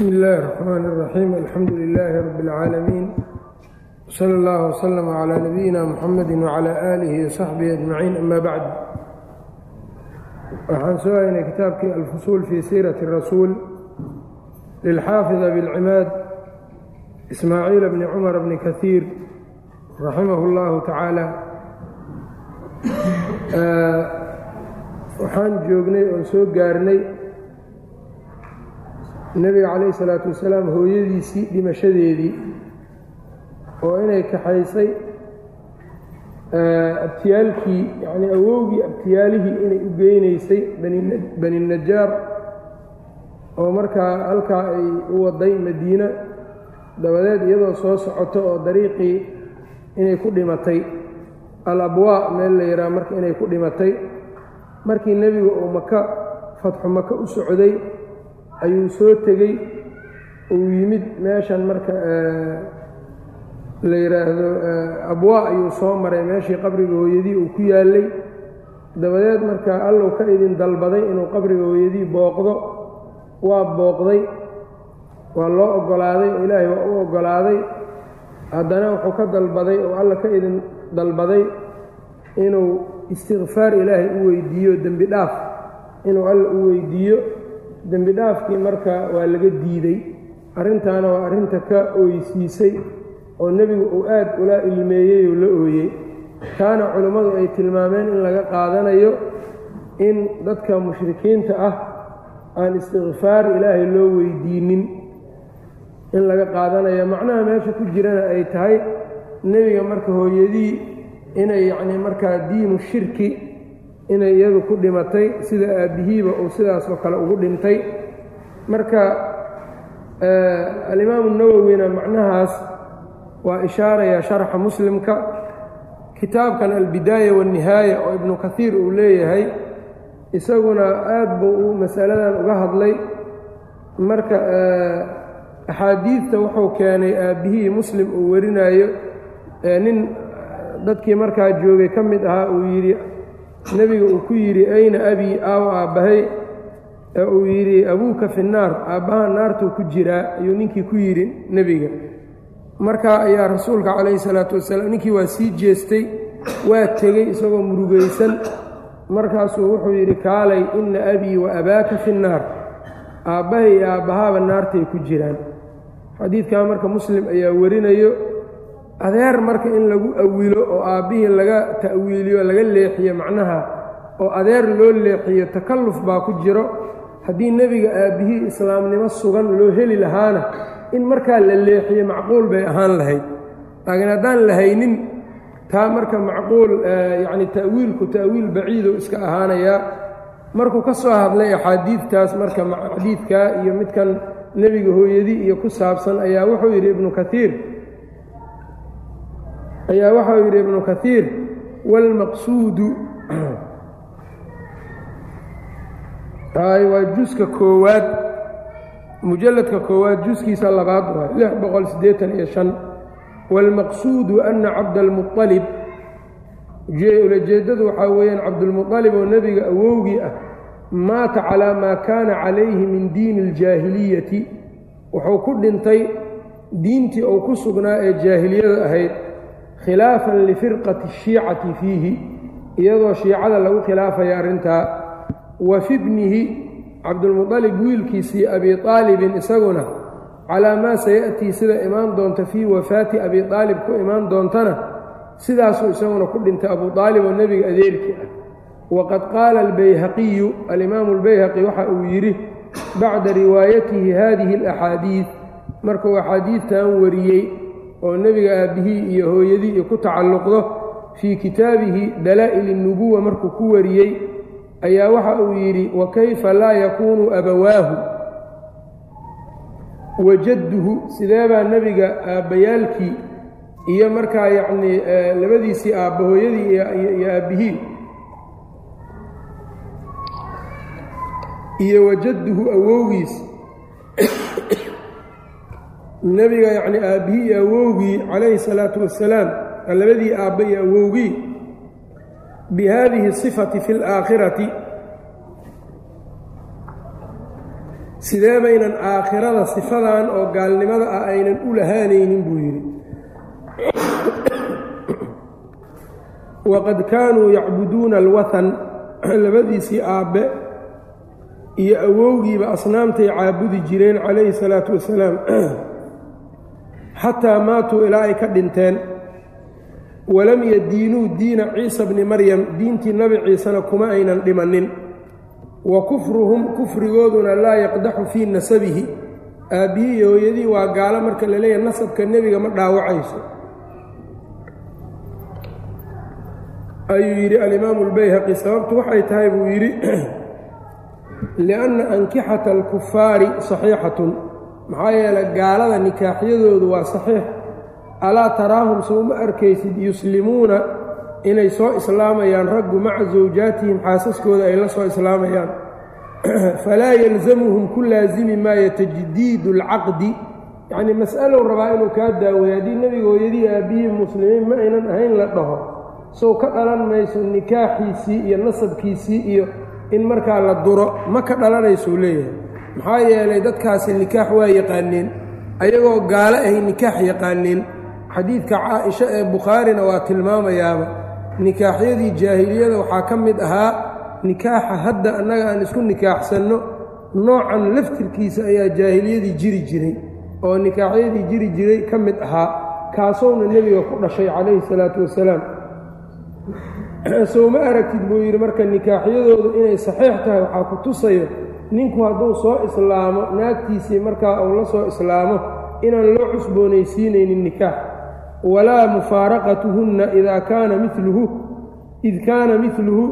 bsmi اllahi الرحmn الرaxيim alxamdu لilaahi rab اlcaalamiin slى اllah وslm عlى nabiyina mxamadi وعlى آlihi وsaxbihi أجmaciin ama bacd waxaan soo haynay kitaabkii alfusuul fii siiraةi الrasuul lilxaafid abilcimaad ismaaciil bni cumar bni kahiir raximah اllahu tacaala waxaan joognay oon soo gaarnay nebiga calayhi salaatu wasalaam hooyadiisii dhimashadeedii oo inay kaxaysay abtiyaalkii yacnii awowgii abtiyaalihii inay u geynaysay bani najaar oo markaa halkaa ay u waday madiina dabadeed iyadoo soo socoto oo dariiqii inay ku dhimatay. Al abwaa meel la yidhaha marka inay ku dhimatay. Markii nebiga uu maka fatxu maka u socday ayuu soo tegey. Uu yimid meeshan marka la yidhaahdo abwaa ayuu soo maray. Meeshii qabriga hooyadii uu ku yaallay. Dabadeed marka allow ka idin dalbaday inuu qabriga hooyadii booqdo. Waa booqday. Waa loo oggolaaday. Oo ilaahay waa u oggolaaday. Haddana wuxuu ka dalbaday oo alla ka idin dalbaday inuu istikfaar ilaahay u weydiiyo dembi dhaaf inuu alla u weydiiyo dembi dhaafkii marka waa laga diiday arrintaana waa arrinta ka ooysiisay oo nebigu uu aad ula ilmeeyey oo la ooyey. Taana culimmadu ay tilmaameen in laga qaadanayo in dadka mushrikiinta ah aan istikfaar ilaahay loo weydiinin. In laga qaadanayo macnaha meesha ku jirana ay tahay nebiga marka hooyadii inay yacnii markaa diinu shirki inay iyadu ku dhimatay sida aabbihiiba uu sidaasoo kale ugu dhintay. Marka alimaamu nawowina macnahaas waa ishaaraya sharxa muslimka. Kitaabkan albidaaya waannihaaya oo ibnu kahiir uu leeyahay isaguna aad buu uu masaladan uga hadlay. Marka axaadiidta wuxuu keenay aabbihii muslim uu warinayo. Nin dadkii markaa joogay ka mid ahaa uu yidhi nebiga uu ku yidhi ayna abii aaw aabbahay ee uu yidhi abuuka fi naar aabbaha naartuu ku jiraa ayuu ninkii ku yidhi nebiga. Markaa ayaa rasuulka calayhi salaatu wasalaam ninkii waa sii jeestay waa tegey isagoo murugaysan. Markaasuu wuxuu yidhi kaalay inna abii wa abaaka fi nnaar aabbahay iyo aabbahaaba naartay ku jiraan. Xadiidkaa marka muslim ayaa warinayo adeer marka in lagu awilo oo aabbihii laga ta'wiiliyo laga leexiyo macnaha oo adeer loo leexiyo takalluf baa ku jiro. Haddii nebiga aabbihii islaamnimo sugan loo heli lahaana in markaa la leexiyo macquul bay ahaan lahayd. Laakiin haddaan lahaynin taa marka macquul yacni ta'wiilku ta'wiil baciidu iska ahaanayaa. Markuu ka soo hadlay axaadiidtaas marka xadiidkaa iyo midkan nebiga hooyadii iyo ku saabsan ayaa wuxuu yidhi ibnu kaiir ayaa waxau yidhi ibnu kaiir wاlmaqsuudu waa juska koowaad mujalladka koowaad juskiisa labaad waay lix boqol siddeetan iyo shan wاlmaqsuudu ana cabdalmuطalib ulajeeddadu waxaa weeyaan cabdulmuطalib oo nebiga awowgii ah maata calaa maa kaana calayhi min diini اljaahiliyati wuxuu ku dhintay diintii uu ku sugnaa ee jaahiliyada ahayd khilaafan lifirqati الshiicati fiihi iyadoo shiicada lagu khilaafaya arrintaa wa fi bnihi cabdulmuطalib wiilkiisii abi aalibin isaguna calaa maa sayaأtii sida imaan doonta fii wafaati abi aalib ku imaan doontana sidaasuu isaguna ku dhintay abu aalib oo nebiga adeerkii ah waqad qaala albayhaqiyu alimaamu اlbayhaqi waxa uu yidhi bacda riwaayatihi hadihi اlaxaadiid markuu axaadiidtan wariyey oo nebiga aabbihii iyo hooyadii ku tacalluqdo fii kitaabihi dalaa'il الnubuwa markuu ku wariyey ayaa waxa uu yidhi wa kayfa laa yakuunu abawaahu? Wajadduhu sidee baa nebiga aabbayaalkii iyo markaa yacnii labadiisii aabba hooyadii iyo aabbihii? Iyo wajadduhu awowgiis nebiga yacni aabbihii iyo awowgii calayhi salaatu wasalaam labadii aabba iyo awowgii bi haadihi sifati fi اlaakhirati sidee baynan aakhirada sifadan oo gaalnimada ah aynan u lahaanaynin buu yidhi. Waqad kaanuu yacbuduuna alwathan labadiisii aabbe iyo awowgiiba asnaamtay caabudi jireen calayhi salaatu wasalaam xataa maatuu ilaa ay ka dhinteen. Walam yadiinuu diina ciisa bni maryam diintii nebi ciisena kuma aynan dhimannin. Wa kufruhum kufrigooduna laa yaqdaxu fii nasabihi. Aabbihii hooyadii waa gaalo marka la leeyahay nasabka nebiga ma dhaawacayso. Ayuu yidhi alimaamu albayhaqi sababtu waxay tahay buu yidhi lianna ankixata alkufaari saxiixatun maxaa yeelay gaalada nikaaxyadoodu waa saxiix. Alaa taraahum soo arkaysid yuslimuuna inay soo islaamayaan raggu maca zawjaatihim xaasaskooda ay la soo islaamayaan. Falaa yalzamuhum ku laasimi maayo tajdiidu alcaqdi yacnii mas'alow rabaa inuu kaa daaweeyo. Haddii nebiga hooyadii aabbihii muslimiin ma aynan ahayn la dhaho. Sow ka dhalan mayso nikaaxiisii iyo nasabkiisii iyo in markaa la duro ma ka dhalanaysuu leeyahay maxaa yeelay dadkaasi nikaax waa yaqaaneen ayagoo gaalo ahay nikaax yaqaaneen xadiidka caaisha ee bukhaarina waa tilmaamayaaba nikaaxyadii jaahiliyada waxaa ka mid ahaa nikaaxa hadda annaga aan isku nikaaxsanno noocan laftirkiisa ayaa jaahiliyadii jiri jiray oo nikaaxyadii jiri jiray ka mid ahaa kaasowna nebiga ku dhashay calayhi salaatu wasalaam. Sow ma aragtid buu yidhi marka nikaaxyadoodu inay saxiix tahay waxaa ku tusayo ninku hadduu soo islaamo naagtiisii markaa uu la soo islaamo inaan loo cusboonaysiinaynin nikaax. Walaa mufaaraqatuhunna idaa kaana miluhu id kaana miluhu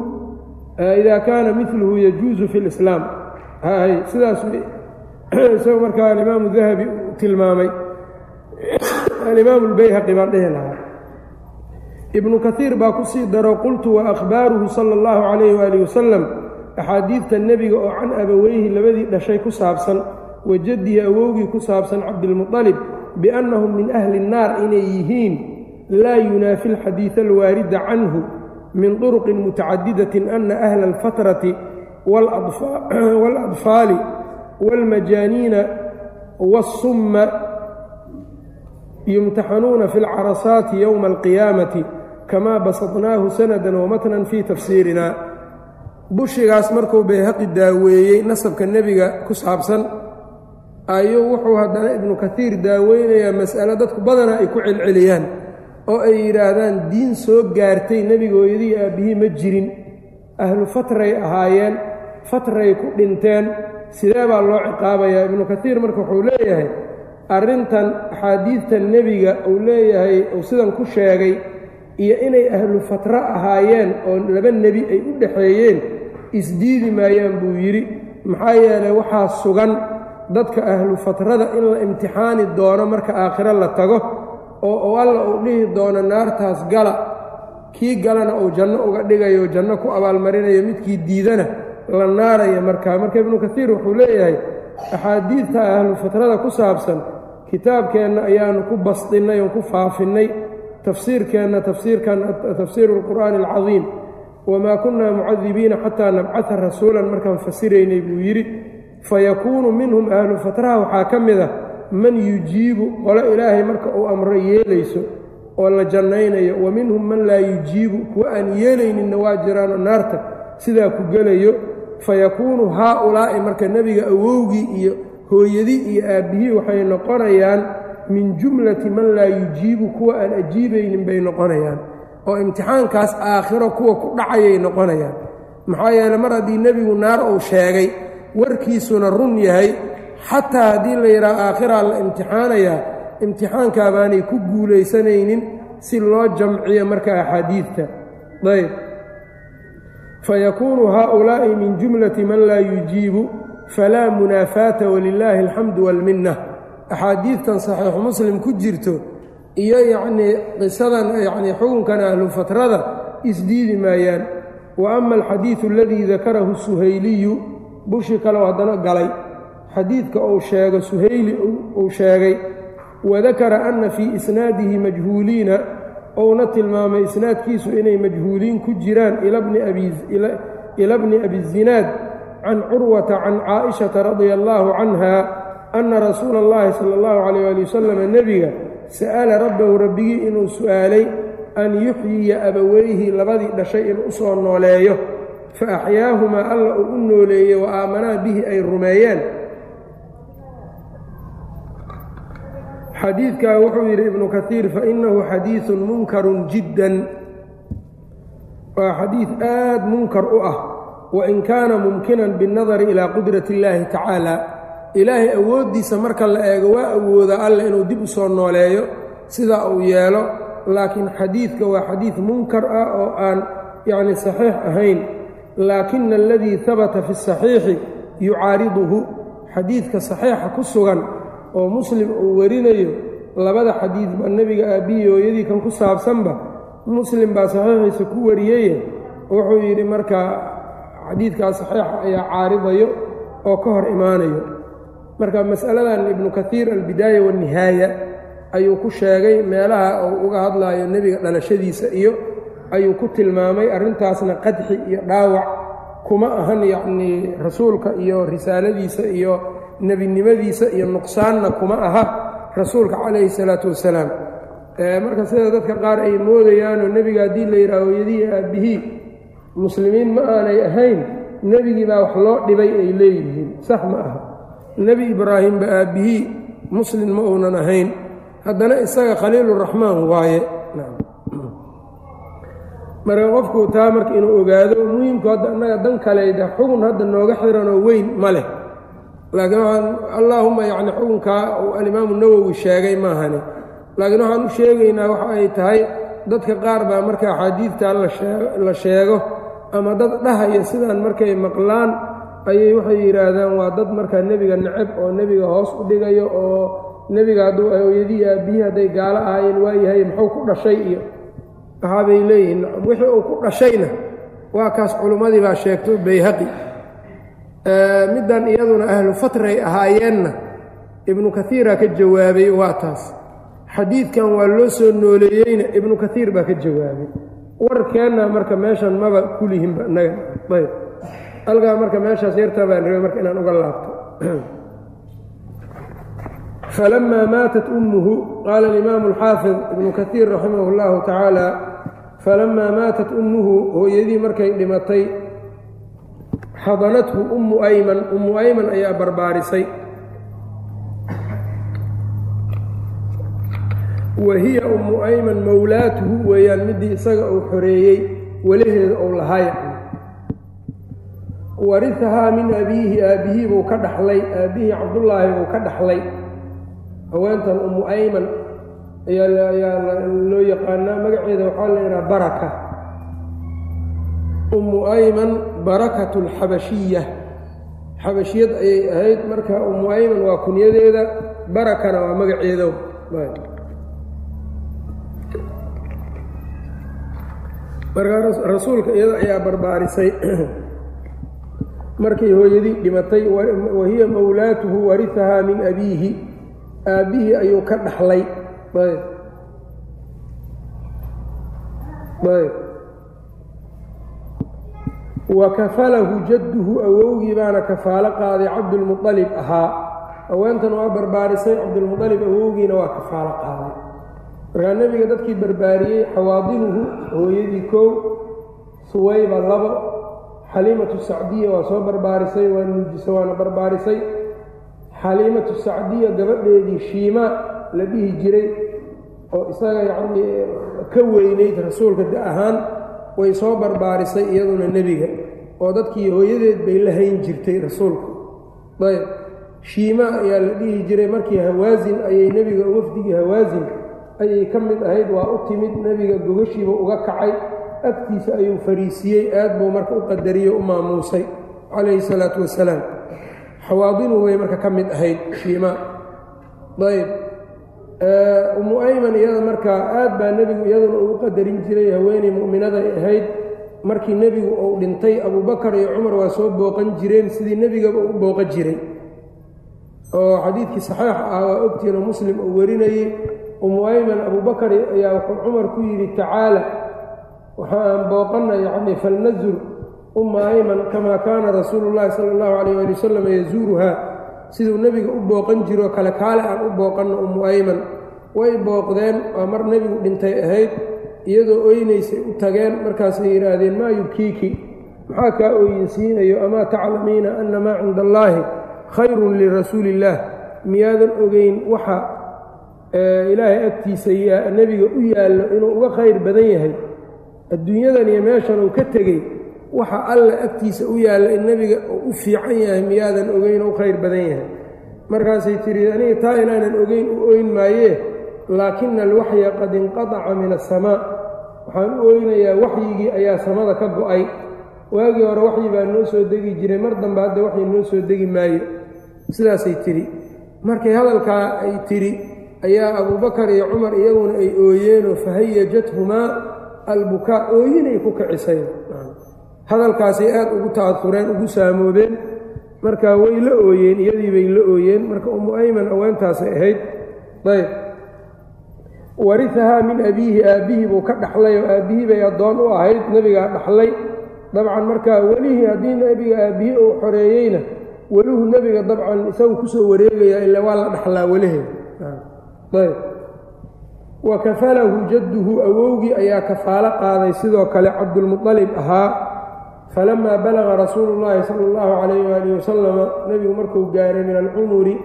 idaa kaana miluhu yajuusu fi lislaam hay sidaas isagoo markaa alimaamu dahabi tilmaamay. Alimaamu lbayhaqi baan dhehi lahaa. Ibnu kaiir baa ku sii daro qultu wa akhbaaruhu sala allahu calayh waaalih wasalam axaadiidta nebiga oo can abaweyhi labadii dhashay ku saabsan wa jaddihi awowgii ku saabsan cabdilmuطalib biannahum min ahli الnaar inay yihiin laa yunaafi alxadiida alwaarida canhu min طuruqin mutacadidatin ana ahla alfatrati waaladfaali wاlmajaaniina wاsumma yumtaxanuuna fi اlcarasaati yowma alqiyaamati kamaa basadnaahu sanadan wamatnan fii tafsiirina bushigaas markuu bayhaqi daaweeyey nasabka nebiga ku saabsan ayuu wuxuu haddana ibnu kaiir daaweynayaa mas'alo dadku badanaa ay ku celceliyaan oo ay yidhaahdaan diin soo gaartay nebiga hooyadii aabbihii ma jirin. Ahlu fatray ahaayeen fatray ku dhinteen. Sidee baa loo ciqaabayaa? Ibnu kaiir marka wuxuu leeyahay arrintan axaadiidta nebiga uu leeyahay uu sidan ku sheegay iyo inay ahlu fatra ahaayeen oo laba nebi ay u dhexeeyeen isdiidi maayaan buu yidhi maxaa yeelay waxaa sugan dadka ahlu fatrada in la imtixaani doono marka aakhiro la tago oo alla uu dhihi doono naartaas gala kii galana uu janno uga dhigayo janno ku abaalmarinayo midkii diidana la naaraya markaa. Marka ibnu kaiir wuxuu leeyahay axaadiidta ahlu fatrada ku saabsan kitaabkeenna ayaanu ku basdinnay oon ku faafinnay tafsiirkeenna tafsiirkan tafsiiru alqur'aani alcadiim wamaa kunnaa mucadibiina xataa nabcata rasuulan markaan fasiraynay buu yidhi fayakuunu minhum ahlu fatraha waxaa ka mid ah man yujiibu qolo ilaahay marka uu amro yeelayso oo la jannaynayo wa minhum man laa yujiibu kuwa aan yeelayninna waa jiraanoo naarta sidaa ku gelayo fayakuunu haa-ulaa'i marka nebiga awowgii iyo hooyadii iyo aabbihii waxay noqonayaan min jumlati man laa yujiibu kuwa aan ajiibaynin bay noqonayaan oo imtixaankaas aakhiro kuwa ku dhacayay noqonayaan. Maxaa yeele mar haddii nebigu naar uu sheegay warkiisuna run yahay xataa haddii la yidhaha aakhiraa la imtixaanayaa imtixaankaa baanay ku guulaysanaynin si loo jamciyo marka axaadiidta ayb fayakuunu haaulaa'i min jumlati man laa yujiibu falaa munaafaata walilaahi alxamdu waalminna axaadiidtan saxiixu muslim ku jirto iyo yacnii qisadan yacnii xukunkan ahlu fatrada isdiidi maayaan. Wa ama alxadiidu aladii dakarahu suhayliyu bushi kaleo haddana galay. Xadiidka uu sheego suhayli uu sheegay wadakara anna fii isnaadihi majhuuliina ouna tilmaamay isnaadkiisu inay majhuuliin ku jiraan ila bni abizinaad can curwata can caaishata radia allaahu canha anna rasuula اllahi sala اllahu calayh ali wasalam nebiga sa'ala rabbahu rabbigii inuu su'aalay an yuxyiya abaweyhi labadii dhashay inuu u soo nooleeyo fa axyaahumaa alla uu u nooleeye wa aamanaa bihi ay rumeeyeen xadiidkaa wuxuu yidhi ibnu kaiir fainahu xadiiun munkarun jiddan waa xadiid aad munkar u ah wain kaana mumkinan binnadari ilaa qudrati اllaahi tacaala ilaahay awooddiisa marka la eego waa awoodaa alla inuu dib u soo nooleeyo sidaa uu yeelo laakiin xadiidka waa xadiid munkar ah oo aan yacni saxiix ahayn. Laakina aladii habata fi اsaxiixi yucaariduhu xadiidka saxiixa ku sugan oo muslim uu warinayo labada xadiidba nebiga aabbihi hooyadii kan ku saabsanba muslim baa saxiixiisa ku wariyeye wuxuu yidhi markaa xadiidkaas saxiixa ayaa caaridayo oo ka hor imaanayo marka masaladan ibnu kaiir albidaaya waannihaaya ayuu ku sheegay meelaha uu uga hadlaayo nebiga dhalashadiisa iyo ayuu ku tilmaamay arrintaasna qadxi iyo dhaawac kuma ahan yacnii rasuulka iyo risaaladiisa iyo nebinimadiisa iyo nuqsaanna kuma aha rasuulka calayhi salaatu wasalaam. Marka sida dadka qaar ay moodayaanoo nebiga haddii la yidhaah hooyadihii aabbihii muslimiin ma aanay ahayn nebigii baa wax loo dhibay ay leeyihiin sax ma aha nebi ibraahimba aabbihii muslim ma uunan ahayn. Haddana isaga khaliiluraxmaan waaye. Marka qofku taa marka inuu ogaado muhiimku hadda annaga dan kaleyda xugun hadda nooga xiranoo weyn ma leh. Laakiin waxaan allaahuma yacni xukunkaa uu alimaamu nawowi sheegay maahane laakiin waxaan u sheegaynaa waxa ay tahay dadka qaar baa marka axaadiidtaa la sheego ama dad dhahaya sidaan markay maqlaan ayay waxay yidhaahdaan waa dad markaa nebiga necab oo nebiga hoos u dhigayo oo nebiga hadduu hooyadii aabbihii hadday gaalo ahaayeen waayahay muxuu ku dhashay? Iyo waxaabay leeyihiin wixii uu ku dhashayna waa kaas culummadii baa sheegto bayhaqi. Middan iyaduna ahlu fatray ahaayeenna ibnu kaiiraa ka jawaabay waa taas. Xadiidkan waa loo soo nooleeyeyna ibnu kaiir baa ka jawaabay. Warkeenna marka meeshan maba kulihinba inaga ayb halkaa marka meeshaas yartaa baan rabay marka inaan uga laabto. Falamaa maatat ummuhu qaala alimaamu alxaafid ibnu kaiir raximah اllahu tacaala falamaa maatat ummuhu hooyadii markay dhimatay xadanathu ummu ayman ummu ayman ayaa barbaarisay. Wa hiya ummu ayman mowlaatuhu weeyaan midii isaga uu xoreeyey walaheeda ou lahaaya warihahaa min abiihi aabbihii buu ka dhaxlay aabbihii cabdullaahi buu ka dhaxlay. Haweentan ummu ayman ayaa loo yaqaanaa magaceeda waxaa la yidhaha baraka. Ummu ayman barakatu alxabashiya xabashiyad ayay ahayd marka ummu ayman waa kunyadeeda barakana waa magaceeda markaa rasuulka iyada ayaa barbaarisay markay hooyadii dhimatay wahiya mowlaatuhu warihahaa min abiihi. Aabbihii ayuu ka dhaxlay. Wa kafalahu jadduhu awowgii baana kafaalo qaaday cabdulmualib ahaa. Haweentan waa barbaarisay cabdulmualib awowgiina waa kafaalo qaaday. Markaa nebiga dadkii barbaariyey xawaadinuhu hooyadii kow suwayba labo xaliimatu sacdiya waa soo barbaarisay waa nuujisa waana barbaarisay. Xaliimatu sacdiya gabadheedii shiimaa la dhihi jiray oo isaga yacnii ka weynayd rasuulka da ahaan way soo barbaarisay iyaduna nebiga oo dadkii hooyadeed bay la hayn jirtay rasuulka. Ayb shiimaa ayaa la dhihi jiray markii hawaasin ayay nebiga wafdigii hawaasin ayay ka mid ahayd waa u timid nebiga gogashiiba uga kacay agtiisa ayuu fariisiyey aad buu marka u qadariyo u maamuusay. Calayhi salaatu wasalaam. Xawaadinu way marka ka mid ahayd shiimaa ayb ummu ayman iyada markaa aad baa nebigu iyaduna ugu qadarin jiray haweeney mu'minaday ahayd. Markii nebigu uu dhintay abubakar iyo cumar waa soo booqan jireen sidii nebigaba u booqan jiray. Oo xadiidkii saxiixa ah waa ogtiinoo muslim uu warinayey. Ummu ayman abubakar ayaa wuxuu cumar ku yidhi tacaala waxa aan booqanna yacnii falnazur umma ayman kamaa kaana rasuulu llaahi sala allahu calayh waali wasalam yazuuruhaa. Siduu nebiga u booqan jiroo kale kaale aan u booqanno ummu ayman. Way booqdeen waa mar nebigu dhintay ahayd iyadoo oynaysay u tageen markaasay yidhaahdeen maa yubkiiki maxaa kaa ooyinsiinayo amaa taclamiina anna maa cinda allaahi khayrun lirasuuli illaah miyaadan ogeyn waxa ilaahay agtiisa nebiga u yaallo inuu uga khayr badan yahay adduunyadan iyo meeshan uu ka tegey waxa alla agtiisa u yaalla in nebiga uu u fiican yahay miyaadan ogeyn u khayr badan yahay. Markaasay tidhi aniga taa inaanan ogeyn u oyn maayee laakina alwaxya qad inqadaca min asamaa waxaan u oynayaa waxyigii ayaa samada ka go'ay. Waagii hore waxyi baa noo soo degi jiray mar dambe hadda waxyi noo soo degi maayo. Sidaasay tidhi. Markay hadalkaa ay tidhi ayaa abuubakar iyo cumar iyaguna ay ooyeenoo fahayajathumaa albukaa ooyinay ku kicisay hadalkaasay aad ugu ta'adureen ugu saamoobeen marka way la ooyeen iyadii bay la ooyeen. Marka ummu ayman aweentaasay ahayd ayb warihahaa min abiihi aabbihii buu ka dhaxlay oo aabbihii bay addoon u ahayd nebigaa dhaxlay. Dabcan markaa welihii haddii nebiga aabbihii uu xoreeyeyna weluhu nebiga dabcan isagu ku soo wareegayaa ila waa la dhaxlaa weliheed ayb wa kafalahu jadduhu awowgii ayaa kafaalo qaaday sidoo kale cabdulmuطalib ahaa. Falamaa balaga rasuulu llaahi sala allahu calayh waalihi wasalama nebigu markuu gaaray min alcumuri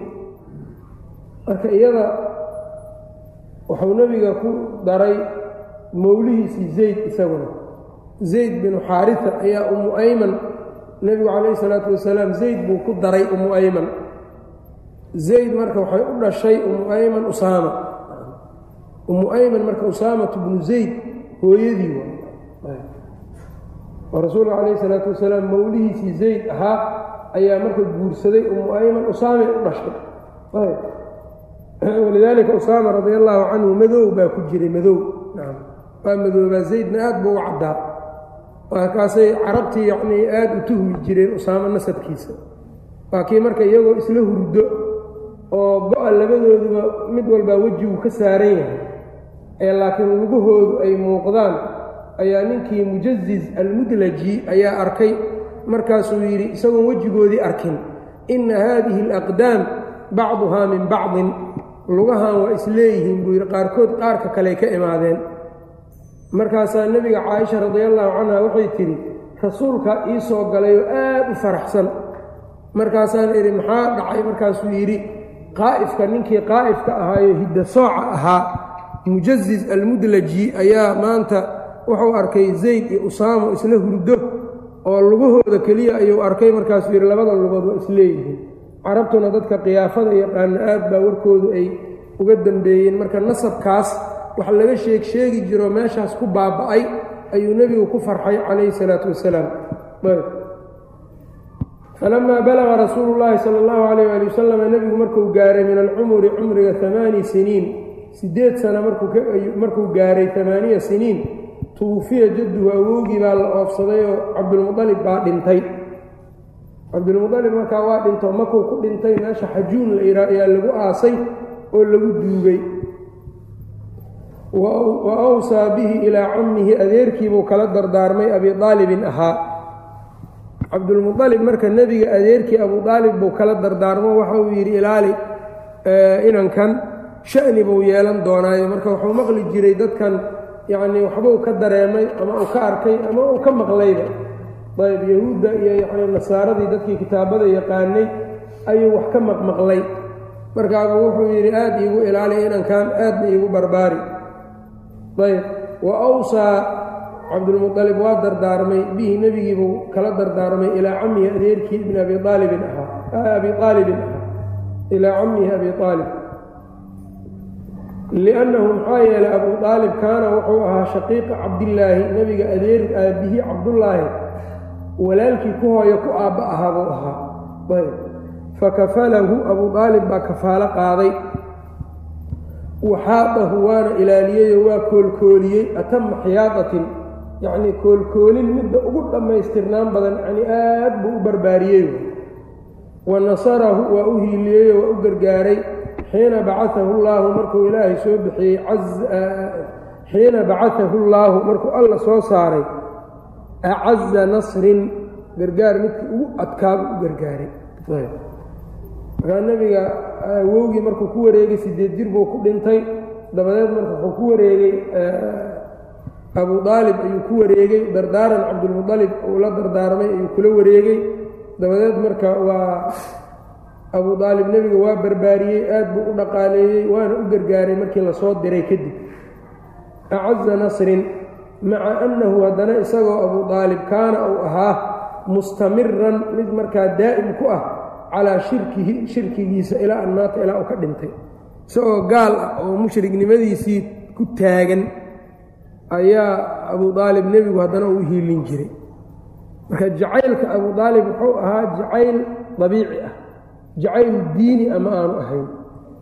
marka iyada wuxuu nebiga ku daray mowlihiisii zayd isaguna. Zayd binu xaarisa ayaa ummu ayman nebigu calayhi salaatu wasalaam zayd buu ku daray ummu ayman. Zayd marka waxay u dhashay ummu ayman usaama ummu ayman marka usaamatu bnu zayd hooyadii oo rasuulka calayhi salaatu wasalaam mowlihiisii zayd ahaa ayaa marka guursaday ummu ayman usaamay u dhashay. Walidaalika usaama radia allaahu canhu madow baa ku jiray madow. Waa madoobaa zaydna aad buu u caddaa markaasay carabtii yacnii aad u tuhmi jireen usaamo nasabkiisa. Waa kii marka iyagoo isla hurdo oo go-a labadooduba mid walbaa wejigu ka saaran yahay ee laakiin lugahoodu ay muuqdaan ayaa ninkii mujaziz almudlaji ayaa arkay. Markaasuu yidhi isagoon wejigoodii arkin inna haadihi alaqdaam bacduhaa min bacdin. Lugahan waa isleeyihiin buu yidhi qaarkood qaarka kaley ka imaadeen. Markaasaa nebiga caaisha radiallahu canha waxay tidhi rasuulkaa ii soo galayoo aad u faraxsan. Markaasaan idhi maxaa dhacay? Markaasuu yidhi qaa'ifka ninkii qaa'ifka ahaayo hidda sooca ahaa mujaziz almudlaji ayaa maanta wuxuu arkay zayd iyo usaamo isla hurdo oo lugahooda keliya ayuu arkay markaasuu yidhi labada lugood waa isleeyihiin carabtuna dadka khiyaafada yaqaana aad baa warkoodu ay uga dambeeyeen. Marka nasabkaas wax laga sheeg sheegi jiro meeshaas ku baaba'ay ayuu nebigu ku farxay calayhi salaatu wasalaam. Falamaa balaga rasuulu llaahi sala allahu calayh waali wasalam nebigu markuu gaaray min alcumuri cumriga amaani siniin siddeed sana markuu gaaray amaaniya siniin tuwufiya jadduhu awowgii baa la oofsaday oo cabdulmualib baa dhintay. Cabdulmualib markaa waa dhinto makuu ku dhintay meesha xajuun la ihaa ayaa lagu aasay oo lagu duugay wa awsaa bihi ilaa cammihi adeerkiibuu kala dardaarmay abi aalibin ahaa. Cabdulmualib marka nebiga adeerkii abu aalib buu kala dardaarmo waxa uu yidhi ilaali inankan sha'ni buu yeelan doonaayo marka wuxuu maqli jiray dadkan yacnii waxbuu ka dareemay ama uu ka arkay ama uu ka maqlayba ayb yahuudda iyo yacnii nasaaradii dadkii kitaabada yaqaanay ayuu wax ka maqmaqlay. Markaabuu wuxuu yidhi aad iigu ilaali inankan aadna iigu barbaari. Ayb wa awsaa cabdulmualib waa dardaarmay bihi nebigiibuu kala dardaarmay ilaa cammihi adeerkii ibn abi aalibin ahaa abi aalibin ahaa ilaa cammihi abi aalib liannahu maxaa yeelay abuu aalib kaana wuxuu ahaa shaqiiqa cabdillaahi nebiga adeer aabbihii cabdullaahi walaalkii ku hooyo ku aabba ahaa buu ahaa fakafalahu abuu aalib baa kafaalo qaaday waxaadahu waana ilaaliyeyoo waa koolkooliyey atama xiyaadatin yacnii koolkoolin midda ugu dhammaystirnaan badan yacnii aad buu u barbaariyey wa nasarahu waa u hiiliyeyoo waa u gargaaray xiina bacaahu llaahu markuu ilaahay soo bixiyey xiina bacaahu llaahu markuu alla soo saaray acaza nasrin gargaar midkii ugu adkaaba u gargaaray. Markaa nebiga awowgii markuu ku wareegay sideed jir buu ku dhintay dabadeed marka wuxuu ku wareegay abu aalib ayuu ku wareegay dardaaran cabdulmualib uu la dardaarmay ayuu kula wareegay dabadeed marka waa abu aalib nebiga waa barbaariyey aad buu u dhaqaaleeyey waana u gargaaray markii la soo diray kadib. Acaza nasrin maca annahu haddana isagoo abu aalib kaana uu ahaa mustamiran mid markaa daa'im ku ah calaa shirkihi shirkigiisa ilaa an maata ilaa uu ka dhintay. Isagoo gaal ah oo mushrignimadiisii ku taagan ayaa abu aalib nebigu haddana uu hiilin jiray. Marka jacaylka abu aalib wuxuu ahaa jacayl dabiici ah jacayl diini ama aanu ahayn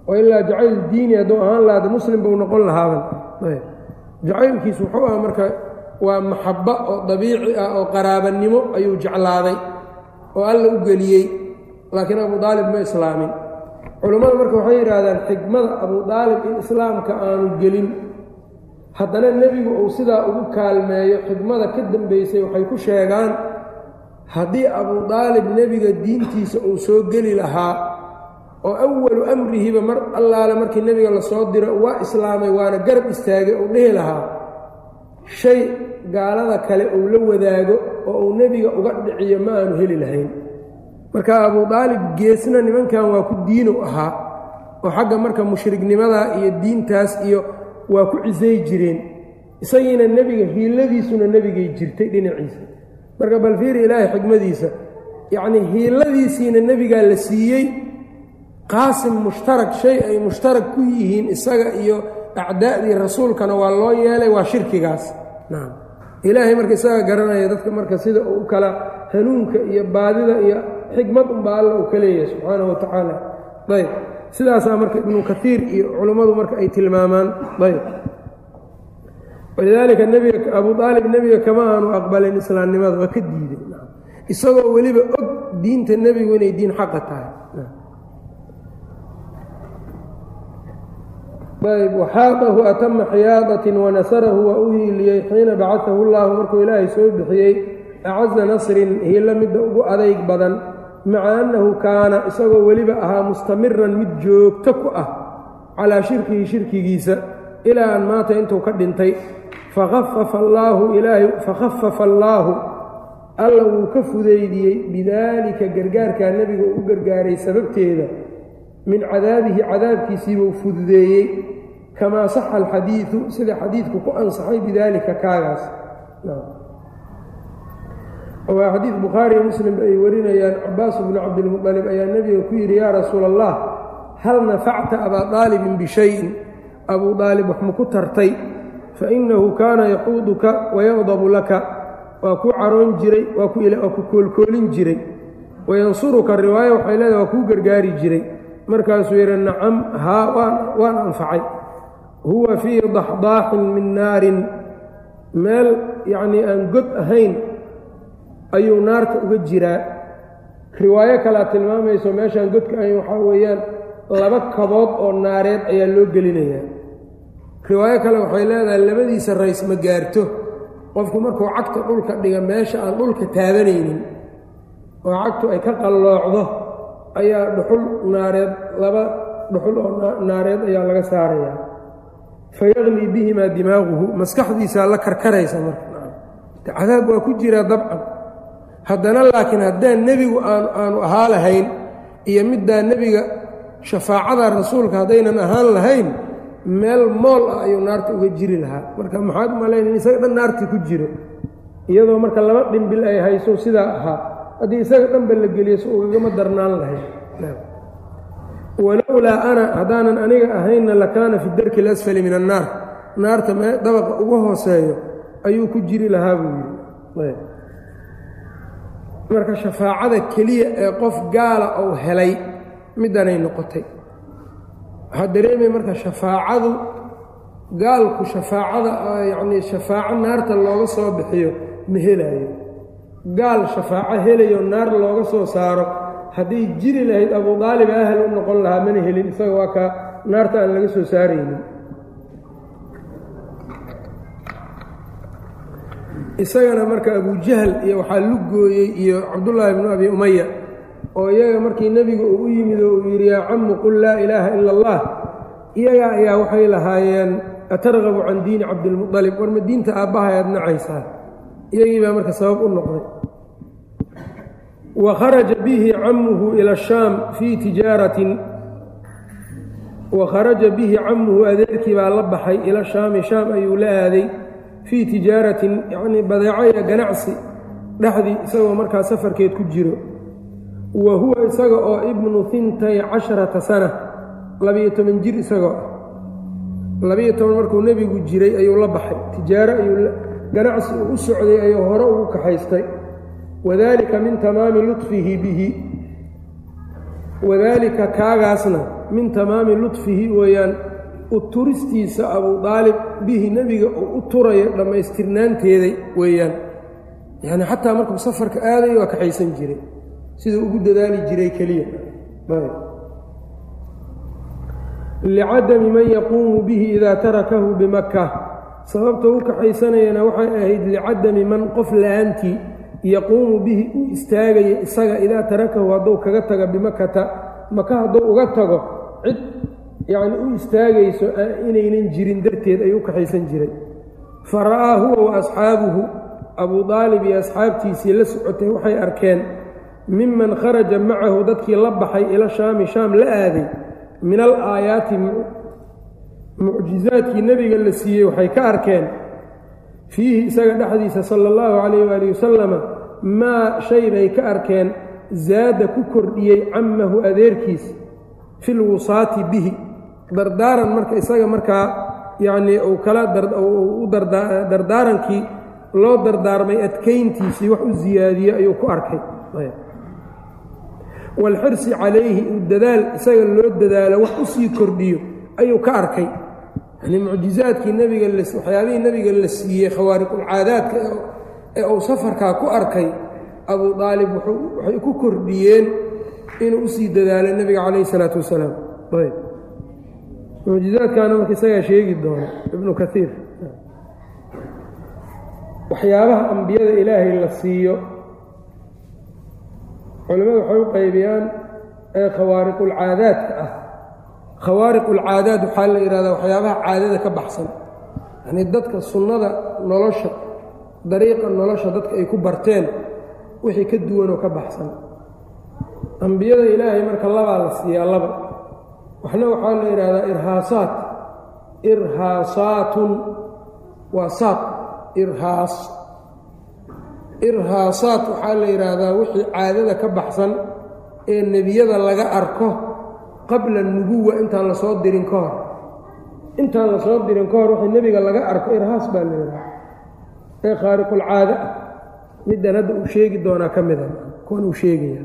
oo ilaa jacayl diini hadduu ahaan lahada muslim buu noqon lahaaban jacaylkiisu wuxuu ahaa marka waa maxabba oo dabiici ah oo qaraabanimo ayuu jeclaaday oo alla u geliyey laakiin abu aalib ma islaamin culammadu marka waxay yidhaahdaan xikmada abu aalib in islaamka aanu gelin haddana nebigu uu sidaa ugu kaalmeeyo xikmada ka dambaysay waxay ku sheegaan haddii abu aalib nebiga diintiisa uu soo geli lahaa oo awalu amrihiba mar allaale markii nebiga la soo diro waa islaamay waana garab istaagay uu dhihi lahaa shay gaalada kale uu la wadaago oo uu nebiga uga dhiciyo ma aanu heli lahayn. Marka abu aalib geesna nimankan waa ku diinu ahaa oo xagga marka mushrignimada iyo diintaas iyo waa ku cisay jireen. Isagiina nebiga hiiladiisuna nebigay jirtay dhinaciisa marka bal fiiri ilaahay xikmadiisa yacnii hiiladiisiina nebigaa la siiyey qaasim mushtarak shay ay mushtarak ku yihiin isaga iyo acdaa'dii rasuulkana waa loo yeelay waa shirkigaas. Nacam ilaahay marka isaga garanaya dadka marka sida uu u kala hanuunka iyo baadida iyo xikmad unbaa alla uu ka leeyahay subxaanahu wa tacaala ayb sidaasaa marka ibnu kaiir iyo culummadu marka ay tilmaamaan ayb walidaalika nebiga abu aalib nebiga kama aanu aqbalin islaamnimada waa ka diiday isagoo weliba og diinta nebigu inay diin xaqa tahay. Ayb waxaaqahu atama xiyaadatin wanasarahu waa u hiiliyey xiina bacaahu llaahu markuu ilaahay soo bixiyey acaza nasrin hiilo midda ugu adayg badan maca annahu kaana isagoo weliba ahaa mustamiran mid joogto ku ah calaa shirkihi shirkigiisa ilaa an maata intuu ka dhintay fakhafafa allaahu alla wuu ka fudaydiyey bidaalika gargaarkaa nebiga uu u gargaaray sababteeda. min cadaabihi cadaabkiisiibuu fududeeyey. kamaa saxa alxadiidu sida xadiidku ku ansaxay bidaalika kaagaas. waa xadiid bukhaari iyo muslim ay warinayaan. Cabaas bnu cabdilmuطalib ayaa nebiga ku yidhi yaa rasuula allah hal nafacta abaa aalibin bishayin abuu aalib wax maku tartay fainahu kaana yaxuuduka wayaqdabu laka waa ku caroon jiray waa ku koolkoolin jiray. wayansuruka riwaaya waxay leedahay waa kuu gargaari jiray. markaasuu yidhi nacam haa waan anfacay huwa fii daxdaaxin min naarin meel yacnii aan god ahayn ayuu naarta uga jiraa riwaayo kalea tilmaamayso meeshaan godka ahayn waxaa weeyaan laba kabood oo naareed ayaa loo gelinayaa riwaayo kale waxay leedahay labadiisa rays ma gaarto. Qofku markuu cagta dhulka dhiga meesha aan dhulka taabanaynin oo cagtu ay ka qalloocdo ayaa dhuxul naareed laba dhuxul oo naareed ayaa laga saarayaa fa yaqlii bihimaa dimaaquhu maskaxdiisaa la karkaraysa marka. Cadaab waa ku jiraa dabcan. Haddana laakiin haddaan nebigu aan aanu ahaa lahayn iyo middaa nebiga shafaacada rasuulka haddaynan ahaan lahayn meel mool ah ayuu naarta uga jiri lahaa. Marka maxaad malayn in isaga dhan naartii ku jiro? Iyadoo marka laba dhimbil ay hayso sidaa ahaa. Haddii isaga dhanba la geliyo si ugagama darnaan lahayd walowlaa ana haddaanan aniga ahaynna lakaana fi darki alasfali min annaar. Naarta mee dabaqa uga hooseeyo ayuu ku jiri lahaa buu yidhi. Marka shafaacada keliya ee qof gaala ou helay middanay noqotay waxaa dareemaya marka shafaacadu gaalku shafaacada yacnii shafaaco naarta looga soo bixiyo ma helaayo gaal shafaaco helayo naar looga soo saaro. Hadday jiri lahayd abuu daalib ahal u noqon lahaa mana helin isaga waa kaa naarta aan laga soo saaraynin. Isagana marka abujahl iyo waxaa lugooyey iyo cabdullaahi bnu abi umaya oo iyaga markii nebiga uu u yimid oo uu yidhi yaa cammu qul laa ilaaha ila allah. Iyaga ayaa waxay lahaayeen atargabu can diini cabdilmualib war ma diinta aabbahay aad nacaysaa iyagii baa marka sabab u noqday. Wa kharaja bihi camuhu ila shaam fii tijaaratin. Wa kharaja bihi camuhu adeerkii baa la baxay ila shaami. Shaam ayuu la aaday fii tijaaratin yacnii badeeco iyo ganacsi dhexdii isagoo markaa safarkeed ku jiro wa huwa isaga oo ibnu hintay casharata sana labiyo toban jir isagoo ah labiyo toban markuu nebigu jiray ayuu la baxay. Tijaaro ayuu ganacsi uu u socday ayuu hore ugu kaxaystay. Wadaalika min tamaami lutfihi bihi. Wadaalika kaagaasna min tamaami lutfihi weeyaan u turistiisa abuu daalib bihi nebiga uu u turayo dhammaystirnaanteeday weeyaan yacni xataa markuu safarka aaday waa kaxaysan jiray siduu ugu dadaali jiray keliya. Licadami man yaquumu bihi idaa tarakahu bimaka sababta u kaxaysanayana waxay ahayd licadami man qof la'aantii yaquumu bihi uu istaagaya isaga idaa tarakahu hadduu kaga tago bimakata maka hadduu uga tago cid yacni u istaagayso inaynan jirin darteed ayuu u kaxaysan jiray. Fa ra'aa huwa wa asxaabuhu. Abuu daalib iyo asxaabtiisii la socotay waxay arkeen miman kharaja macahu dadkii la baxay ila shaami shaam la aaday min al aayaati mucjizaadkii nebiga la siiyey waxay ka arkeen fiihi isaga dhexdiisa sala allahu calayh waali wasalama maa shay bay ka arkeen zaada ku kordhiyey cammahu adeerkiis fil wusaati bihi dardaaran marka isaga markaa yacnii uu kala u dardaarankii loo dardaarmay adkayntiisii wax u siyaadiye ayuu ku arkay waalxirsi calayhi uu dadaal isaga loo dadaalo wax u sii kordhiyo ayuu ka arkay. Yani mucjizaadkii nebiga waxyaabihii nebiga la siiyey khawaariqulcaadaadka ee uu safarkaa ku arkay abuu daalib waxay ku kordhiyeen inuu u sii dadaalo nebiga calayhi isalaatu wasalaam. Mucjizaadkaana marka isagaa sheegi doona ibnu kaiir waxyaabaha ambiyada ilaahay la siiyo culimmadu waxay u qaybiyaan ee khawaariqulcaadaadka ah. Khawaariqulcaadaad waxaa la yidhahdaa waxyaabaha caadada ka baxsan. Yanii dadka sunnada nolosha dariiqa nolosha dadka ay ku barteen wixii ka duwanoo ka baxsan. Ambiyada ilaahay marka labaa la siiyaa laba. Waxna waxaa la yidhahdaa irhaasaat. Irhaasaatun waa saaq irhaas irhaasaat waxaa la yidhaahdaa wixii caadada ka baxsan ee nebiyada laga arko qabla nubuwa intaan la soo dirin ka hor. Intaan la soo dirin ka hor wixii nebiga laga arko irhaas baa la yidhaha ee khaariqulcaada ah middan hadda uu sheegi doonaa ka mida kuwan uu sheegaya.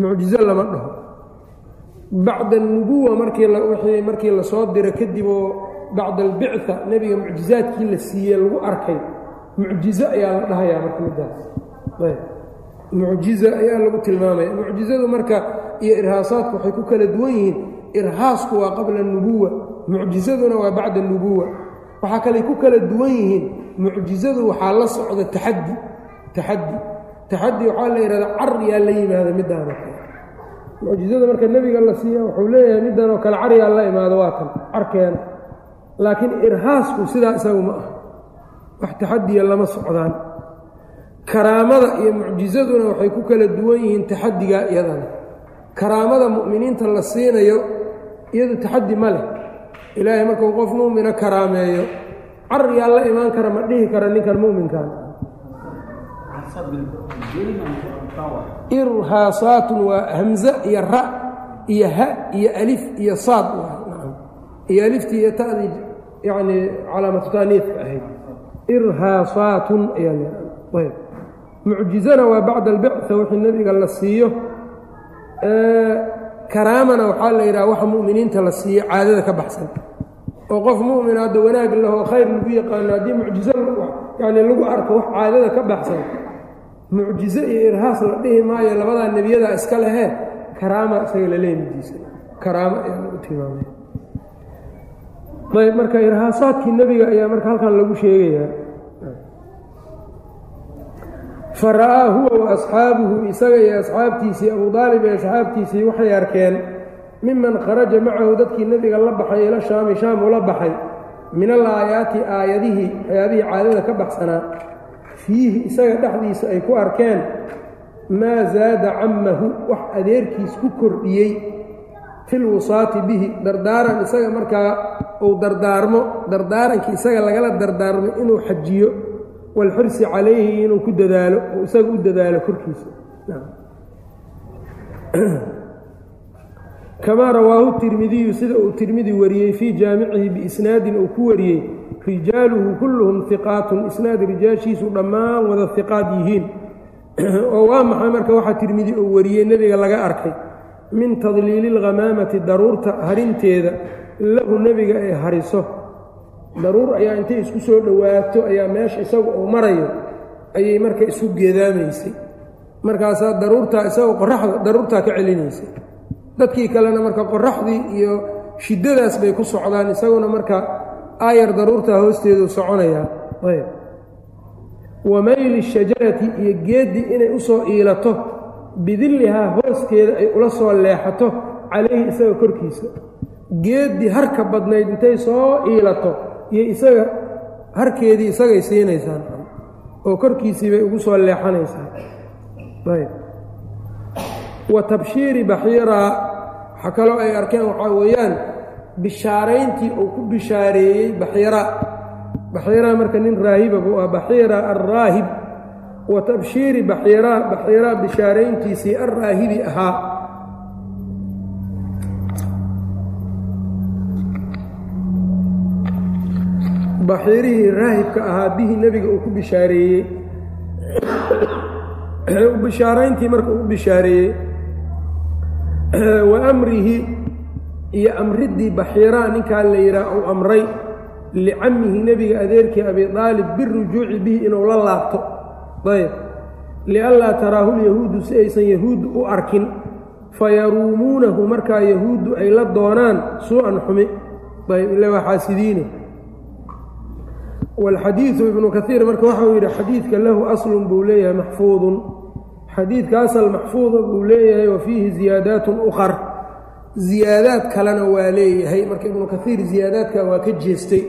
Mucjizo lama dhaho. Bacda anubuwa markii wixii markii la soo diro kadib oo bacda albicta nebiga mucjizaadkii la siiyey lagu arkay mucjizo ayaa la dhahayaa marka middaas mucjizo ayaa lagu tilmaamaya. Mucjizadu marka iyo irhaasaadku waxay ku kala duwan yihiin. Irhaasku waa qabla nubuwa. Mucjizaduna waa bacda nubuwa. Waxaa kaley ku kala duwan yihiin. Mucjizadu waxaa la socda taxaddi. Taxaddi. Taxaddi waxaa la yidhahdaa car yaa la yimaada middaanoo kale. Mucjizada marka nebiga la siiya wuxuu leeyahay middanoo kale caryaa la imaado waa kan. Carkeena. Laakiin irhaasku sidaa isagu ma ah wax taxadiya lama socdaan. Karaamada iyo mucjizaduna waxay ku kala duwan yihiin taxadigaa iyadana. Karaamada mu'miniinta la siinayo iyadu taxaddi ma leh. Ilaahay markuu qof mu'mina karaameeyo car yaa la imaan kara ma dhihi kara ninkan mu'minkan irhaasaatun waa hamze iyo ra iyo ha iyo alif iyo saad iyo aliftii iyo ta'dii yacnii calaamatu taaniifka ahayd irhaasaatun mucjizana waa bacda albicsa wixii nebiga la siiyo. Karaamana waxaa la yidhaha waxa mu'miniinta la siiyo caadada ka baxsan. Oo qof mu'min hadda wanaag lahoo khayr lagu yaqaano haddii mucjizo yani lagu arko wax caadada ka baxsan mucjizo iyo irhaas la dhihi maayo labadaa nebiyada iska lehee karaama isaga laleemidiisa karaamo ayaa lagu tilmaamaya ayb marka irhaasaadkii nebiga ayaa marka halkan lagu sheegayaa fa ra'aa huwa wa asxaabuhu isaga iyo asxaabtiisii abuu daalib iyo asxaabtiisii waxay arkeen miman kharaja macahu dadkii nebiga la baxay ila shaami shaam ula baxay min al aayaati aayadihii waxyaabihii caadada ka baxsanaa fiihi isaga dhexdiisa ay ku arkeen maa zaada cammahu wax adeerkiis ku kordhiyey fil wusaati bihi dardaaran isaga markaa uu dardaarmo dardaarankii isaga lagala dardaarmo inuu xajiyo walxirsi calayhi inuu ku dadaalo oo isaga u dadaalo korkiisa kamaa rawaahu tirmidiyu sida uu tirmidi wariyey fii jaamicihi biisnaadin uu ku wariyey rijaaluhu kulluhum hiqaatun isnaad rijaashiisu dhammaan wada hiqaad yihiin oo waa maxay marka waxaa tirmidi uu wariyey nebiga laga arkay min tadliili alghamaamati daruurta harinteeda lahu nebiga ay hariso. Daruur ayaa intay isku soo dhowaato ayaa meesha isagu uu marayo ayay marka isu geedaamaysay markaasaa daruurtaa isagoo qoraxda daruurtaa ka celinaysay. Dadkii kalena marka qoraxdii iyo shiddadaas bay ku socdaan isaguna marka aayar daruurtaa hoosteedu soconayaa ayb. Wa mayli shajarati iyo geeddii inay u soo iilato bidillihaa hooskeeda ay ula soo leexato calayhi isaga korkiisa. Geeddii harka badnayd intay soo iilato iyo isaga harkeedii isagay siinaysaan oo korkiisii bay ugu soo leexanaysaa ayb. Wa tabshiiri baxiiraa waxaa kaloo ay arkeen waxaa weeyaan bishaarayntii uu ku bishaareeyey baxiira. Baxiiraa marka nin raahiba buu ah baxiira alraahib wa tabshiiri baxiiraa bishaarayntiisii alraahibi ahaa. Baxiirihii raahibka ahaa bihii nebiga uu ku bishaareeyey. Bishaarayntii marka uu bishaareeyey. Wa amrihi iyo amriddii baxiiraa ninkaa la yidhaah uu amray licammihi nebiga adeerkii abi aalib birujuuci bihi inuu la laabto ayb. lianlaa taraahu lyahuudu si aysan yahuuddu u arkin. fayaruumuunahu markaa yahuuddu ay la doonaan suu-an xumi. Ayb. ila waa xaasidiine wاlxadiiثu ibnu kaiir marka waxau yidhi xadiidka lahu aslun buu leeyahay maxfuudun xadiidka asal maxfuuda buu leeyahay wa fiihi ziyaadaat ukar ziyaadaad kalena waa leeyahay. Marka ibnu kaiir ziyaadaadka waa ka jeestay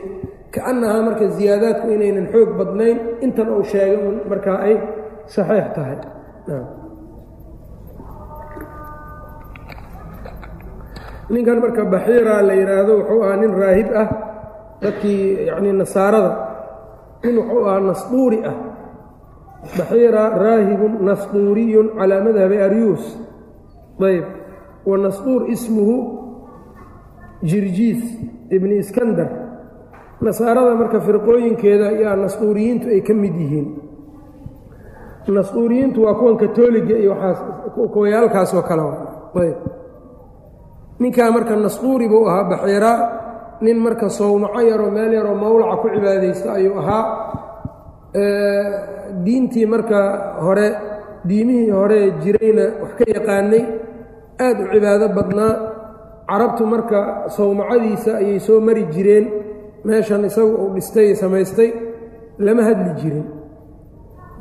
kaannahaa marka ziyaadaadku inaynan xoog badnayn intan uu sheegay un markaa ay saxiix tahay. Ninkan marka baxiira la yidhaahdo wuxuu ahaa nin raahib ah dadkii yacnii nasaarada. Nin wuxuu ahaa nasduuri ah. Baxiira raahibun nasduuriyun calaa madhabi aryuus ayb. Wa nasduur ismuhu jirjiis ibni iskandar nasaarada marka firqooyinkeeda yaa nasduuriyiintu ay ka mid yihiin. Nasduuriyiintu waa kuwan katooliga iyo waxaas kuwayaalkaasoo kale ayb. Ninkaa marka nasduuri buu ahaa baxiira nin marka sowmaco yaroo meel yaroo mawlaca ku cibaadaysta ayuu ahaa. Diintii marka hore diimihii hore jirayna wax ka yaqaanay aad u cibaado badnaa. Carabtu marka sowmacadiisa ayay soo mari jireen meeshan isagu uu dhistay samaystay lama hadli jirin.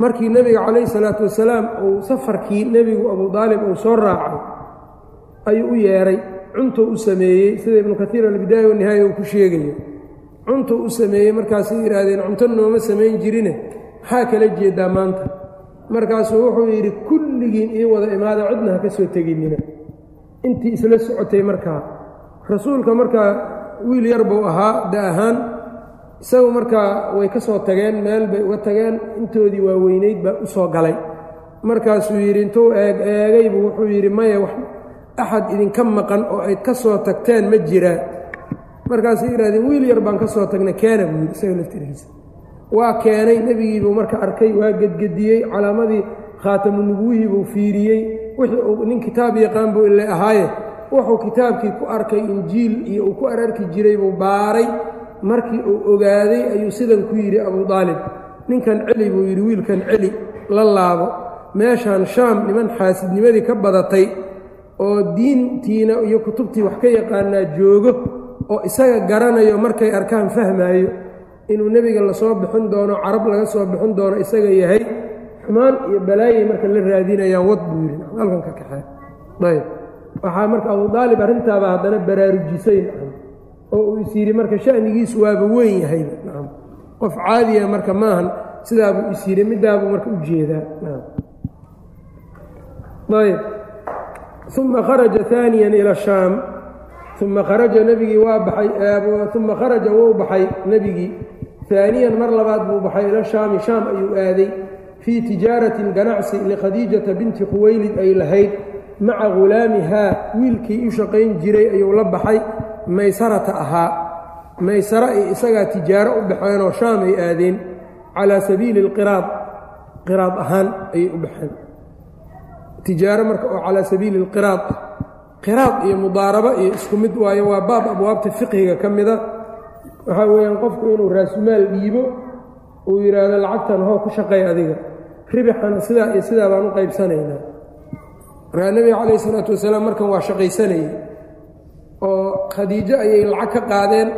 Markii nebiga calayhi salaatu wasalaam uu safarkii nebigu abuu daalib uu soo raacay ayuu u yeedhay cuntuu u sameeyey sida ibnu kaiir albidaaya wanihaaya uu ku sheegayo. Cuntuu u sameeyey markaasay yidhaahdeen cunto nooma samayn jirine maxaa kala jeedaa maanta? Markaasuu wuxuu yidhi kulligiin ii wada imaada cidna ha ka soo teginina intii isla socotay markaa rasuulka markaa wiil yar buu ahaa da ahaan. Isagu markaa way ka soo tageen meel bay uga tageen intoodii waaweynayd baa u soo galay. Markaasuu yidhi intuu eeg eegaybu wuxuu yidhi maya wax axad idinka maqan oo ayd ka soo tagteen ma jiraan markaasay yidhahdeen wiil yar baan ka soo tagnay keena buu yidhi isaga laftirkiisa waa keenay nebigiibuu marka arkay waa gedgediyey calaamadii khaatamunubuwihii buu fiiriyey wixii uu nin kitaab yaqaan buu ile ahaaye wuxuu kitaabkii ku arkay injiil iyo uu ku ararki jiray buu baaray. Markii uu ogaaday ayuu sidan ku yidhi abuu daalib ninkan celi buu yidhi wiilkan celi la laabo. Meeshaan shaam niman xaasidnimadii ka badatay oo diintiina iyo kutubtii wax ka yaqaanaa joogo oo isaga garanayo markay arkaan fahmaayo inuu nebiga la soo bixin doono carab laga soo bixin doono isaga yahay. Xumaan iyo balaayay marka la raadinayaan wad buu yidhi. Halkan ka kaxee ayb waxaa marka abu daalib arrintaaba haddana baraarujisay oo uu is marka sha'nigiisu waaba weyn yahay. Qof caadiya marka maahan sidaabuu is midaabuu marka u jeedaa. Ayb uma kharaja aaniya ila shaam. Uma kharaja nebigii waa baxay uma kharaja wuu baxay nebigii aaniyan mar labaad buu baxay ila shaami shaam ayuu aaday. Fii tijaaratin ganacsi likhadiijata binti khuwaylid ay lahayd maca ghulaamihaa wiilkii u shaqayn jiray ayuu la baxay. Maysarata ahaa. Maysara ay isagaa tijaaro u baxeenoo shaam ay aadeen. Calaa sabiili alqiraad. Qiraad ahaan ayay u baxeen. Tijaaro marka oo calaa sabiili alqiraad. Ah qiraad iyo mudaarabo iyo isku mid waayo waa baab abwaabta fiqhiga ka mida. Waxaa weeyaan qofku inuu raasumaal dhiibo uu yidhaahdo lacagtan hoo ku shaqay adiga. Ribixana sidaa iyo sidaa baan u qaybsanaynaa markaa nebiga calayhi isalaatu wasalaam markan waa shaqaysanayey oo khadiijo ayay lacag ka qaadeen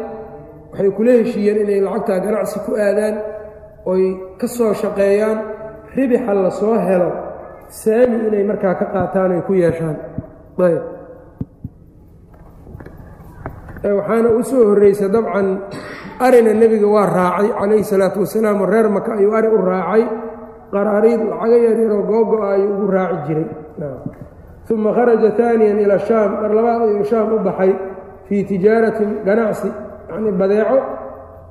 waxay kula heshiiyeen inay lacagtaa ganacsi ku aadaan oy ka soo shaqeeyaan ribixa la soo helo saami inay markaa ka qaataan ay ku yeeshaan. Ayb. Waxaana u soo horreysay dabcan arina nebiga waa raacay calayhi salaatu wasalaam oo reer maka ayuu ari u raacay. Qaraariid lacaga yaryaroo googo-a ayuu ugu raaci jiray uma kharaja taaniyan ila shaam mar labaad ayuu shaam u baxay fii tijaaratin ganacsi yacnii badeeco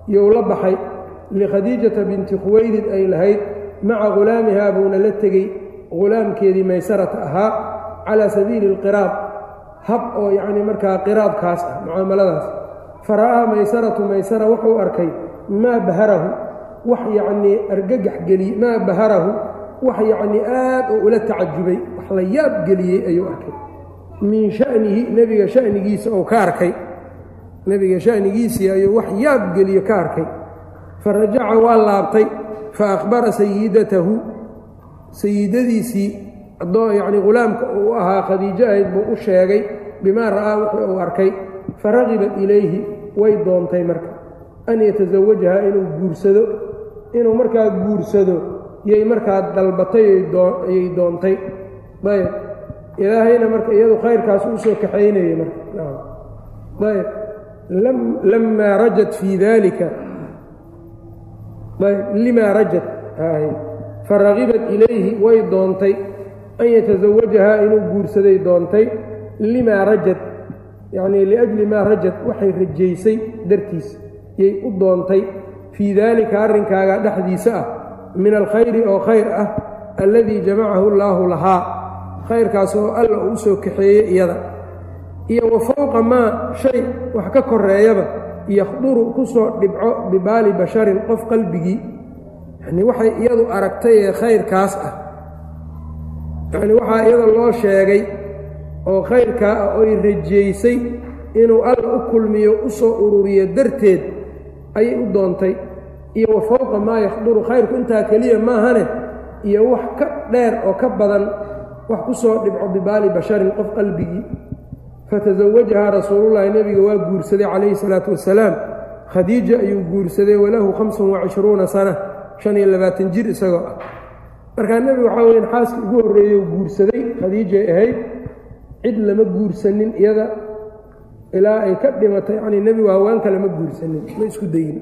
iyou la baxay likhadiijata binti khuwaylid ay lahayd maca ghulaamihaa buuna la tegey ghulaamkeedii maysarata ahaa calaa sabiili alqiraad hab oo yacnii markaa qiraadkaas ah mucaamaladaas fara'aa maysaratu maysara wuxuu arkay maa baharahu wax yacnii argagax geliye maa baharahu wax yacnii aad oo ula tacajubay wax la yaab geliyey ayuu arkay. Min sha'nihi nebiga sha'nigiisa oo ka arkay. Nebiga sha'nigiisii ayuu wax yaab geliye ka arkay. Fa rajaca waa laabtay fa akhbara sayidatahu sayidadiisii yacnii ghulaamka uu ahaa khadiijo ahayd buu u sheegay bimaa ra'aa wuxuu uu arkay. Fa ragibat ilayhi way doontay marka. An yatasawajaha inuu guursado inuu markaa guursado yay markaa dalbatay ayay doontay. Ayb ilaahayna marka iyadu khayrkaas u soo kaxaynayay marka. Ayb lamaa rajat fii dalika ayb limaa rajat faragibat ilayhi way doontay. An yatasawajahaa inuu guursaday doontay. Limaa rajad yacnii liajli maa rajad waxay rajaysay dartiis. Yay u doontay. Fii daalika arrinkaaga dhexdiisa ah min alkhayri oo khayr ah alladii jamacahu allaahu lahaa khayrkaas oo alla uu soo kaxeeyey iyada. Iyo wa fowqa maa shay wax ka koreeyaba yakhduru ku soo dhibco bibaali basharin qof qalbigii yacnii waxay iyadu aragtay ee khayrkaas ah. Yacnii waxaa iyada loo sheegay oo khayrkaa ah oy rajaysay inuu alla u kulmiyo u soo ururiyo darteed ayay u doontay iyo wa fowqa maa yakhduru khayrku intaa keliya maahane iyo wax ka dheer oo ka badan wax ku soo dhibco bibaali basharin qof qalbigii. Fatasawajahaa rasuulullaahi nebiga waa guursaday calayhi salaatu wasalaam. Khadiija ayuu guursaday walahu hamsun wacishruuna sana shan iyo labaatan jir isagoo ah. Markaa nebigu waxaa weyan xaaskii ugu horreeyey guursaday khadiijay ahayd cid lama guursanin iyada ilaa ay ka dhimatay yacnii nebigu haweenka lama guursanin ma isku dayin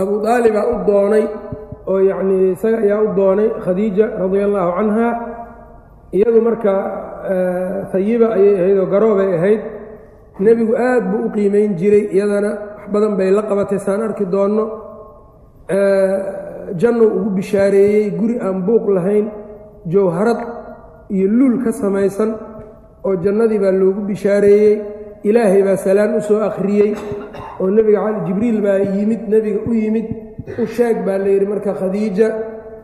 abu aalibaa u doonay oo yacnii isaga ayaa u doonay khadiija radia allaahu canha iyadu marka hayiba ayay ahayd oo garoobay ahayd. Nebigu aad buu u qiimayn jiray iyadana wax badan bay la qabatay. Saan arki doonno jannou ugu bishaareeyey guri aan buuq lahayn jawharad iyo luul ka samaysan oo jannadii baa loogu bishaareeyey ilaahay baa salaan u soo akhriyey oo nebiga jibriil baa yimid nebiga u yimid u sheeg baa la yidhi marka khadiija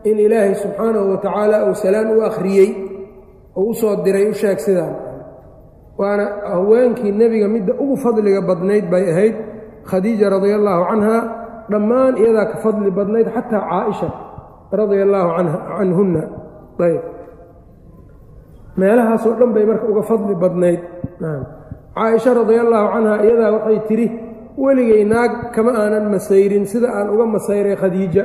in ilaahay subxaanahu wa tacaala uu salaan u akhriyey oo u soo diray u sheeg sidaan. Waana haweenkii nebiga midda ugu fadliga badnayd bay ahayd khadiija radia allaahu canha dhammaan iyadaa ka fadli badnayd xataa caaisha radia allaahu canhunna. Ayb. Meelahaasoo dhan bay marka uga fadli badnayd caaisha radia allaahu canha iyadaa waxay tidhi weligay naag kama aanan masayrin sida aan uga masayray khadiija.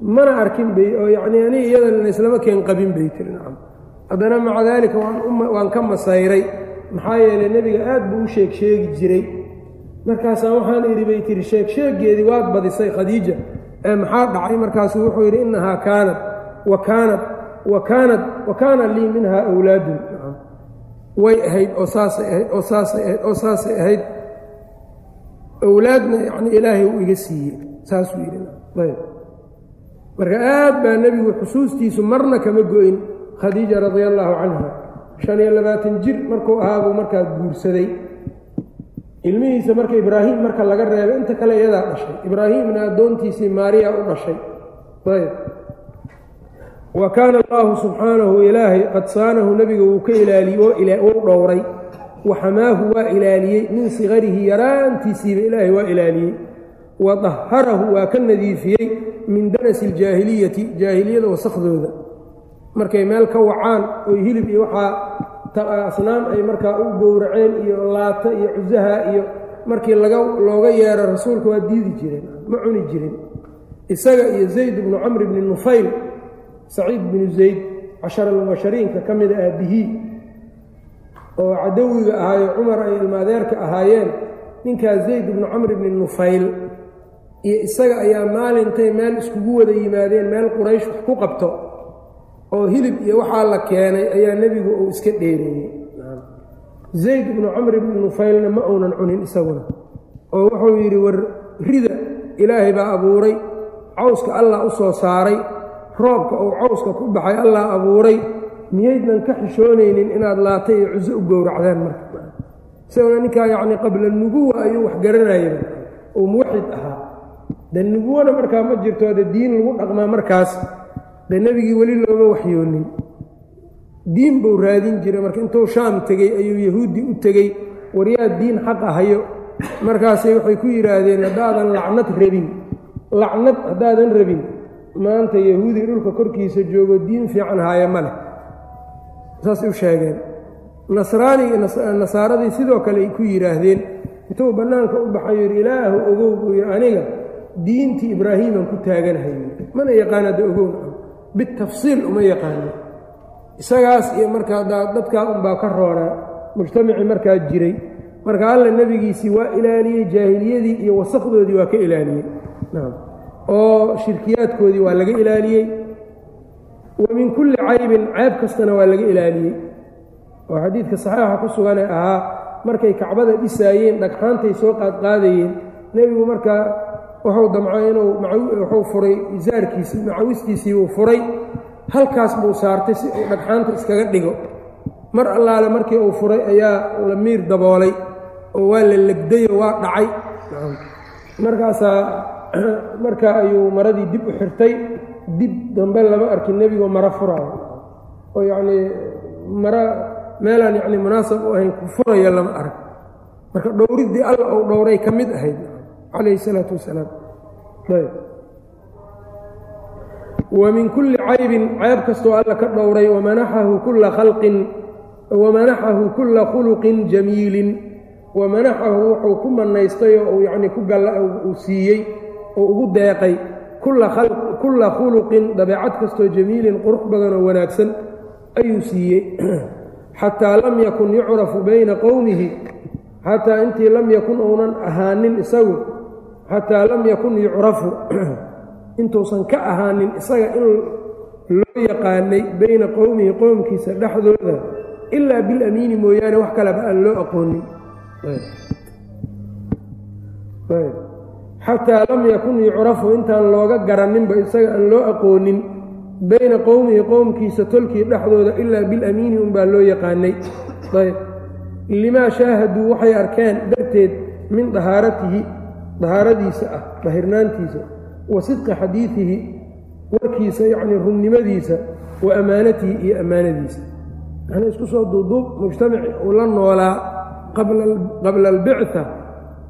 Mana arkin bay oo yacnii ani iyadana islama keen qabin bay tiri nacam. Haddana maca daalika waan ka masayray. Maxaa yeelay nebiga aad buu u sheeg sheegi jiray. Markaasaa waxaan idhi bay tihi sheeg sheeggeedii waad badisay khadiija. Ee maxaa dhacay? Markaasuu wuxuu yidhi innahaa kaanat wa kaanat wa kaanat wa kaana lii minhaa awlaadun way ahayd oo saasay ahayd oo saasay ahayd oo saasay ahayd. Awlaadna yacni ilaahay uu iga siiyey saasuu yidhi. Ayb. Marka aad baa nebigu xusuustiisu marna kama go-in khadiija radia allaahu canha. Shan iyo labaatan jir markuu ahaabuu markaa guursaday. Ilmihiisa marka ibraahim marka laga reebay inta kale iyadaa dhashay. Ibraahimna addoontiisii maariya u dhashay. Ayb wa kaana allaahu subxaanahu ilaahay qad saanahu nebiga wuu ka ilaaliye wuu dhowray. Waxamaahu waa ilaaliyey. Min sikarihi yaraantiisiiba ilaahay waa ilaaliyey. Wa daharahu waa ka nadiifiyey. Min danasi iljaahiliyati jaahiliyada wasakhdooda. Markay meel ka wacaan oy hilib iyo waxaa asnaam ay markaa u gowraceen iyo laata iyo cusaha iyo markii looga yeero rasuulka waa diidi jireen ma cuni jirin isaga iyo zayd bnu camr bni nufayl saciid binu zayd cashara almubashariinka ka mida aabihii oo cadawiga ahaayo cumar ay ilmaadeerka ahaayeen ninkaa zayd bnu camr bni nufayl iyo isaga ayaa maalintay meel iskugu wada yimaadeen meel quraysh wax ku qabto oo hilib iyo waxaa la keenay ayaa nebigu uu iska dheereeyey zayd bnu camr bni nufaylna ma uunan cunin isaguna oo wuxuu yidhi war rida ilaahay baa abuuray cawska allah u soo saaray roobka uu cawska ku baxay allah abuuray miyaydnan ka xishoonaynin inaad laata iyo cuso u gowracdaan marka. Isaguna ninkaa yacnii qabla nubuwa ayuu wax garanayaba oo muwaxid ahaa. De nubuwana markaa ma jirto de diin lagu dhaqmaa markaas dee nebigii weli looma waxyoonin. Diin buu raadin jiray marka. Intuu shaam tegey ayuu yahuudi u tegey. Waryaa diin xaqa hayo markaasay waxay ku yidhaahdeen haddaadan lacnad rabin. Lacnad haddaadan rabin maanta yahuudi dhulka korkiisa joogo diin fiican haaye ma leh. Saasay u sheegeen. Nasraanigi nasaaradii sidoo kale ay ku yidhaahdeen intuu bannaanka u baxayo yidhi ilaahu ogow buu yidhi aniga diintii ibraahiiman ku taaganahay. Mana yaqaana da ogow bitafsiil uma yaqaano. Isagaas iyo markaa dadkaa unbaa ka roonaa mujtamacii markaa jiray. Marka alla nebigiisii waa ilaaliyey jaahiliyadii iyo wasakdoodii waa ka ilaaliyey oo shirkiyaadkoodii waa laga ilaaliyey. Wa min kulli caybin cayb kastana waa laga ilaaliyey. Oo xadiidka saxiixa ku sugan ee ahaa markay kacbada dhisaayeen dhagxaantay soo qaadqaadayeen nebigu markaa wuxuu damcay inuu wuxuu furay isaarkiisii macawistiisii buu furay halkaas buu saartay si uu dhagxaanta iskaga dhigo. Mar allaale markii uu furay ayaa la miir daboolay oo waa la legdayoo waa dhacay. Markaasaa markaa ayuu maradii dib u xirtay dib dambe lama arkin nebigoo maro furaayo oo yacnii mara meelaan yacni munaasab u ahayn ku furaya lama arag marka dhowriddii alla uu dhowray ka mid ahayd calayhi isalaatu wasalaam. Ayb. Wa min kulli caybin cayb kastoo alla ka dhowray wamanaxahu kulla khalqin wamanaxahu kulla khuluqin jamiilin wamanaxahu wuxuu ku mannaystay oo uu yacnii ku galla uu siiyey oo ugu deeqay kulla khuluqin dabeecad kastoo jamiilin qurux badan oo wanaagsan ayuu siiyey. Xataa lam yakun yucrafu bayna qowmihi xataa intii lam yakun uunan ahaanin isagu xataa lam yakun yucrafu. Intuusan ka ahaanin isaga in loo yaqaanay bayna qowmihi qowmkiisa dhexdooda ilaa bilamiini mooyaane wax kaleba aan loo aqoonin xataa lam yakun yucrafu intaan looga garaninba isaga aan loo aqoonin bayna qowmihi qowmkiisa tolkii dhexdooda ilaa bilamiini unbaa loo yaqaanay ayb limaa shaahaduu waxay arkeen darteed min dahaaratihi dahaaradiisa ah dahirnaantiisa wa sidqi xadiidihi warkiisa yacnii runnimadiisa wa ammaanatihi iyo ammaanadiisa yacnii isku soo duuduub mujtamaci uu la noolaa qabla albicta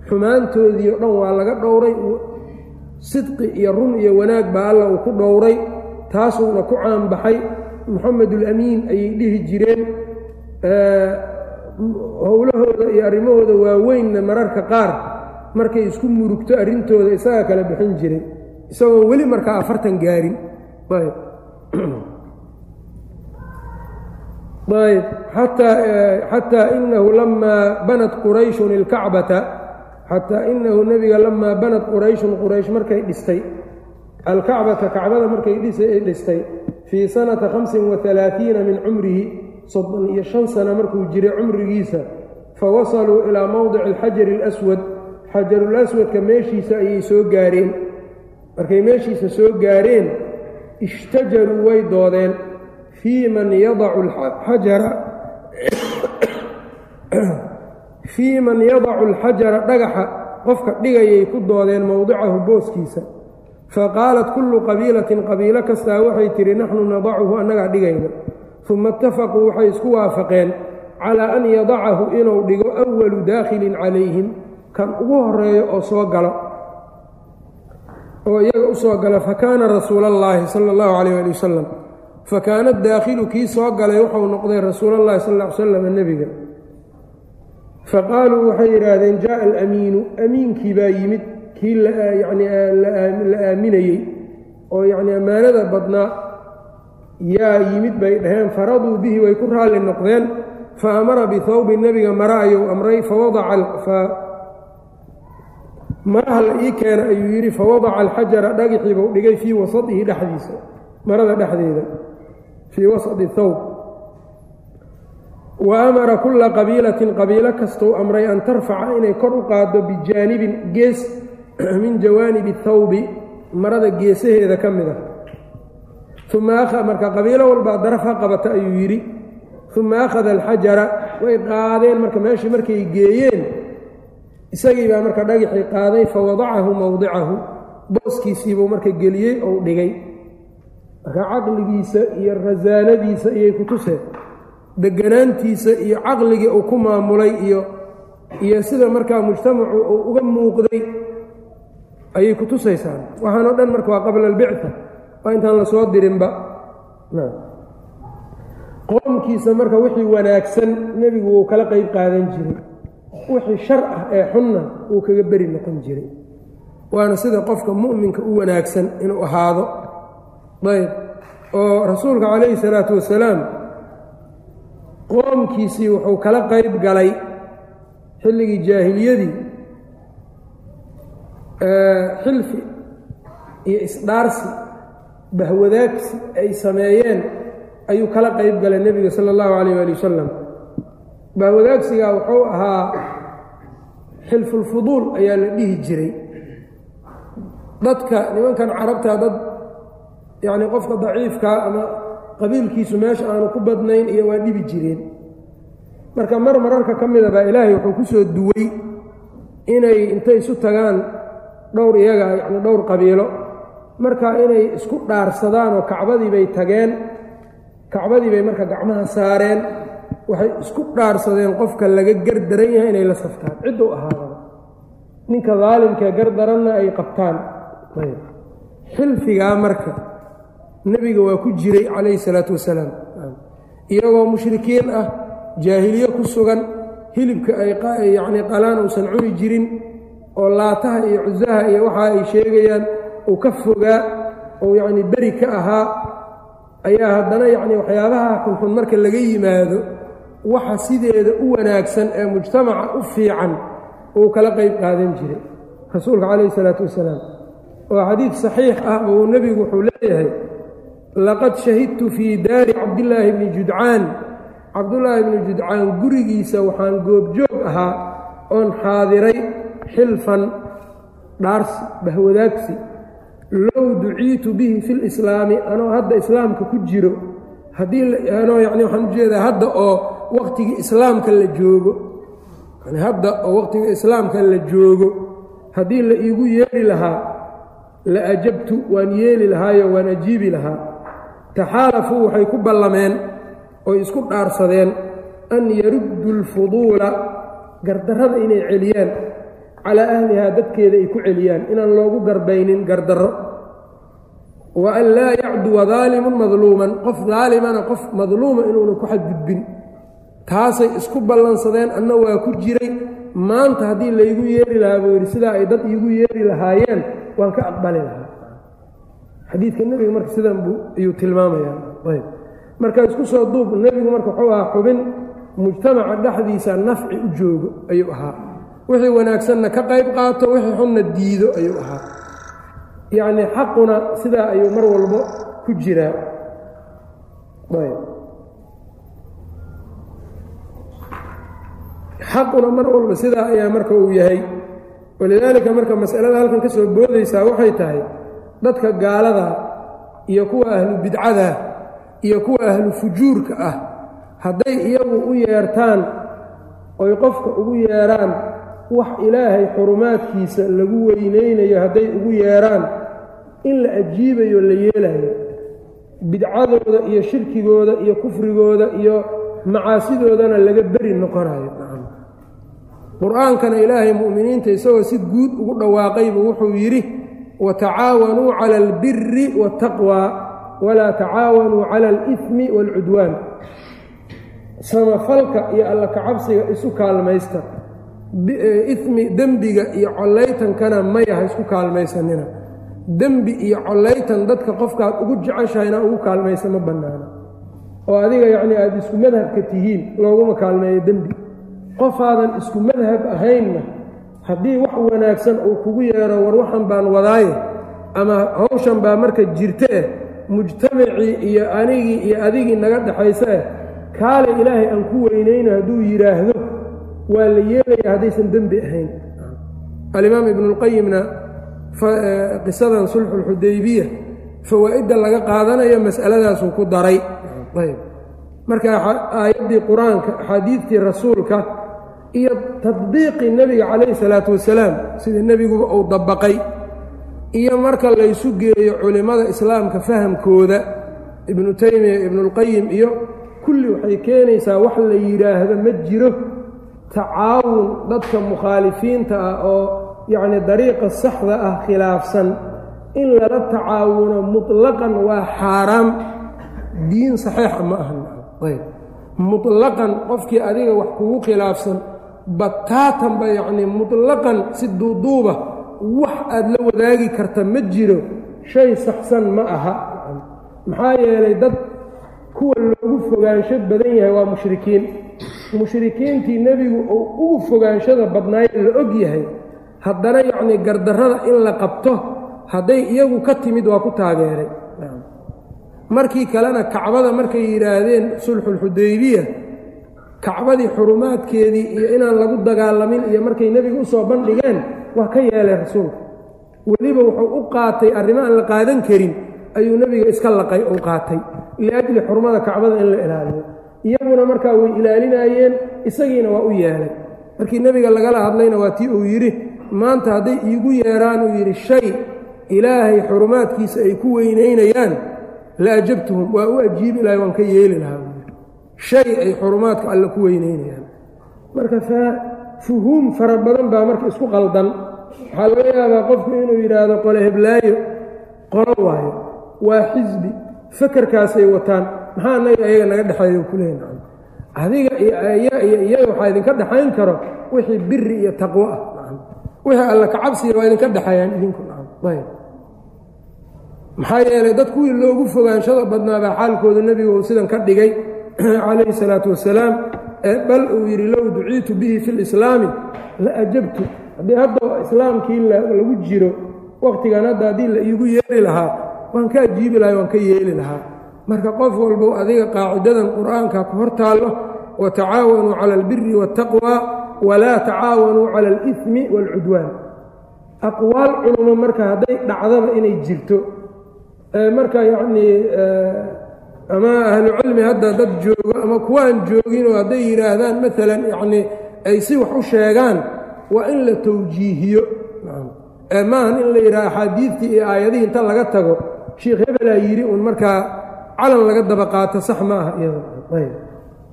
xumaantoodii o dhan waa laga dhowray. Sidqi iyo run iyo wanaag baa alla uu ku dhowray taasuuna ku caanbaxay. Moxamedulamiin ayay dhihi jireen howlahooda iyo arrimahooda waaweynna mararka qaar markay isku murugto arrintooda isagaa kala bixin jiray. Isagoo weli markaa afartan gaarin. Xataa inahu lamaa banat qurayshun ilkacbata xataa inahu nebiga lamaa banat qurayshun quraysh markay dhistay. Alkacbata kacbada markay dhistay. Fii sanata hamsin wa alaaiina min cumrihi soddon iyo shan sana markuu jiray cumrigiisa fawasaluu ilaa mowdici alxajari alaswad. Xajarulaswadka meeshiisa ayay soo gaareen. Markay meeshiisa soo gaareen ishtajaruu way doodeen. Fii man yadacu alxajara fii man yadacu alxajara dhagaxa qofka dhigayay ku doodeen mowdicahu booskiisa. Faqaalat kullu qabiilatin qabiilo kastaa waxay tidhi naxnu nadacuhu annagaa dhigayna. Uma itafaquu waxay isku waafaqeen calaa an yadacahu inuu dhigo awalu daakhilin calayhim kan ugu horeeyo oo soo galo. Oo iyaga u soo gala fakaana rasuula allaahi sala allahu calayh ali wasalam fakaana daakhilu kii soo galay wuxuu noqday rasuulallahi sal ly slam nebiga faqaaluu waxay yidhaahdeen jaaa alamiinu amiinkii baa yimid kii yani la aaminayey oo yacni ammaanada badnaa yaa yimid bay dhaheen faraduu bihi way ku raalli noqdeen fa amara bihawbi nebiga mara ayuu amray maraha la ii keena ayuu yidhi fawadaca alxajara dhagixii buu dhigay fii wasadihi dhexdiisa marada dhexdeeda fii wasadi thawb wa amara kulla qabiilatin qabiilo kastou amray an tarfaca inay kor u qaaddo bijaanibin gees min jawaanibi thawbi marada geesaheeda ka mid ah uma marka qabiilo walbaa daraf ha qabata ayuu yidhi uma akhada alxajara way qaadeen marka meeshii markay geeyeen isagii baa marka dhagixii qaaday fawadacahu mowdicahu booskiisiibuu marka geliyey ou dhigay marka caqligiisa iyo rasaanadiisa iyay ku tuseen deganaantiisa iyo caqligii uu ku maamulay iyo iyo sida markaa mujtamacu uu uga muuqday ayay ku tusaysaan. Waxaan dhan marka waa qabla albicta waa intaan la soo dirinba. Qoomkiisa marka wixii wanaagsan nebigu wuu kala qayb qaadan jiray. Wixii shar ah ee xunna wuu kaga beri noqon jiray. Waana sida qofka mu'minka u wanaagsan inuu ahaado. Ayb oo rasuulka calayhi salaatu wasalaam qoomkiisii wuxuu kala qayb galay xilligii jaahiliyadii xilfi iyo isdhaarsi bahwadaagsi ay sameeyeen ayuu kala qayb galay nebiga sala allahu calayh ali wasalam bahwadaagsigaa wuxuu ahaa xilfulfuduul ayaa la dhihi jiray. Dadka nimankan carabtaa dad yacnii qofka daciifkaa ama qabiilkiisu meesha aanu ku badnayn iyo waa dhibi jireen. Marka mar mararka ka mida baa ilaahay wuxuu ku soo duway inay intay isu tagaan dhowr iyaga yacni dhowr qabiilo. Marka inay isku dhaarsadaan oo kacbadii bay tageen kacbadii bay marka gacmaha saareen waxay isku dhaarsadeen qofka laga gardaran yahay inay la saftaan. Cidduu ahaadaba ninka daalimkee gardaranna ay qabtaan. Xilfigaa marka nebiga waa ku jiray calayhi salaatu wasalaam. Iyagoo mushrikiin ah jaahiliye ku sugan hilibka ay yacnii qalaan uusan cuni jirin oo laataha iyo cusaha iyo waxa ay sheegayaan uu ka fogaa oo yacnii beri ka ahaa ayaa haddana yacnii waxyaabaha xunxun marka laga yimaado waxa sideeda u wanaagsan ee mujtamaca u fiican uu kala qayb qaadan jiray. Rasuulka calayhi salaatu wasalaam. Oo xadiid saxiix ah oo nebigu wuxuu leeyahay laqad shahidtu fii daari cabdillaahi bni judcaan cabdullaahi bni judcaan gurigiisa waxaan goobjoog ahaa oon xaadiray xilfan dhaarsi bahwadaagsi. Low duciitu bihi fi lislaami anoo hadda islaamka ku jiro. Haddii anoo yani waxaan u jeedaa hadda oo waqtigii islaamka la joogo. Yani hadda oo waqtiga islaamka la joogo. Haddii la iigu yeeli lahaa la ajabtu waan yeeli lahaayo waan ajiibi lahaa taxaalafuu waxay ku ballameen oy isku dhaarsadeen an yaruddu alfuduula gardarrada inay celiyaan. Calaa ahlihaa dadkeeda ay ku celiyaan. Inaan loogu garbaynin gardarro. Wa an laa yacduwa daalimun madluuman. Qof daalimana qof madluuma inuunan ku xadgudbin. Taasay isku ballansadeen. Anna waa ku jiray. Maanta haddii laygu yeeri lahaa buu yidhi sidaa ay dad iigu yeeri lahaayeen waan ka aqbali lahaa xadiidka nebiga marka sidan ayuu tilmaamayaa. Ayb. Marka isku soo duub nebigu marka wuxuu ahaa xubin mujtamaca dhexdiisa nafci u joogo ayuu ahaa. Wixii wanaagsanna ka qayb qaato wixii xunna diido ayuu ahaa. Yacnii xaquna sidaa ayuu mar walbo ku jiraa. Ayb. Xaquna mar walba sidaa ayaa marka uu yahay. Walidaalika marka masalada halkan ka soo boodaysaa waxay tahay dadka gaalada iyo kuwa ahlu bidcada iyo kuwa ahlu fujuurka ah hadday iyagu u yeertaan oy qofka ugu yeeraan wax ilaahay xurumaadkiisa lagu weynaynayo hadday ugu yeeraan in la ajiibayo la yeelayo. Bidcadooda iyo shirkigooda iyo kufrigooda iyo macaasidoodana laga beri noqonayo. Qur'aankana ilaahay mu'miniinta isagoo si guud ugu dhawaaqaybu wuxuu yidhi watacaawanuu cala albiri waataqwa walaa tacaawanuu cala alifmi waalcudwaan samafalka iyo alla kacabsiga isu kaalmaysta. Ifmi dembiga iyo collaytankana maya ha isku kaalmaysanina. Dembi iyo collaytan dadka qofkaad ugu jeceshahayna ugu kaalmaysa ma bannaana. Oo adiga yacnii aada isku madhabka tihiin looguma kaalmeeyo dembi. Qofaadan isku madhab ahaynna haddii wax wanaagsan uu kugu yeero war waxan baan wadaaye ama hawshan baa marka jirta eh mujtamacii iyo anigii iyo adigii naga dhexaysa eh kaale ilaahay aan ku weynayno hadduu yidhaahdo waa la yeelaya haddaysan dembi ahayn. Alimaam ibnuulqayimna qisadan sulxuulxudaybiya fawaa'idda laga qaadanayo mas'aladaasuu ku daray. Marka aayaddii qur'aanka axaadiidtii rasuulka iyo tadbiiqii nebiga calayhi salaatu wasalaam sida nebiguba uu dabaqay iyo marka laysu geeyo culimmada islaamka fahamkooda ibnu taymiya ibnuulqayim iyo kulli waxay keenaysaa wax la yidhaahdo ma jiro tacaawun dadka mukhaalifiinta ah oo yacnii dariiqa saxda ah khilaafsan. In lala tacaawuno mutlaqan waa xaaraam. Diin saxiixa ma ahan. Mutlaqan qofkii adiga wax kugu khilaafsan bataatanba yacnii mutlaqan si duuduuba wax aad la wadaagi karta ma jiro shay saxsan ma aha. Maxaa yeelay dad kuwa loogu fogaansho badan yahay waa mushrikiin. Mushrikiintii nebigu uu ugu fogaanshada badnaaye la og yahay haddana yacnii gardarrada in la qabto hadday iyagu ka timid waa ku taageeray. Markii kalena kacbada markay yidhaahdeen sulxuulxudaybiya kacbadii xurumaadkeedii iyo inaan lagu dagaalamin iyo markay nebiga u soo bandhigeen waa ka yeelay rasuulka weliba wuxuu u qaatay arrimo aan la qaadan karin ayuu nebiga iska laqay uu qaatay. Liajli xurmada kacbada in la ilaaliyo. Iyaguna markaa way ilaalinaayeen isagiina waa u yeelay. Markii nebiga lagala hadlayna waa tii uu yidhi maanta hadday iigu yeeraan uu yidhi shay ilaahay xurumaadkiisa ay ku weynaynayaan. La ajabtuhum waa u ajiibi lahay waan ka yeeli lahaa shay ay xurumaadka alle ku weynaynayaan marka fuhuum fara badan baa marka isku qaldan. Waxaa laga yaabaa qofku inuu yidhaahdo qole heblaayo qolo waayo waa xisbi fakerkaasay wataan. Maxaa anaga ayaga naga dhexeeyo kuleyn adiga iyaga waxaa idinka dhexayn karo wixii biri iyo taqwo ah. Wixii alla kacabsiya waa idinka dhexeeyaan idinku. Maxaa yeelay dad kuwii loogu fogaanshada badnaa baa xaalkooda nebigu uu sidan ka dhigay calayhi salaatu wasalaam bal uu yidhi low duciitu bihi fi lislaami la ajabtu. Haddii hadda islaamkii lagu jiro wakhtigan hadda haddii la iigu yeeri lahaa waan ka ajiibi lahay waan ka yeeli lahaa. Marka qof walbow adiga qaacidadan qur'aanka ku hor taallo watacaawanuu cala albiri waاtaqwa walaa tacaawanuu cala alifmi wاlcudwaan aqwaal culimo marka hadday dhacdaba inay jirto marka yacnii ama ahlucilmi hadda dad joogo ama kuwaan jooginoo hadday yidhaahdaan maalan yacnii ay si wax u sheegaan waa in la tawjiihiyo. Maahan in la yidhaha axaadiidtii iyo aayadihii inta laga tago sheikh hebelaa yidhi uun markaa calan laga daba qaato sax ma aha.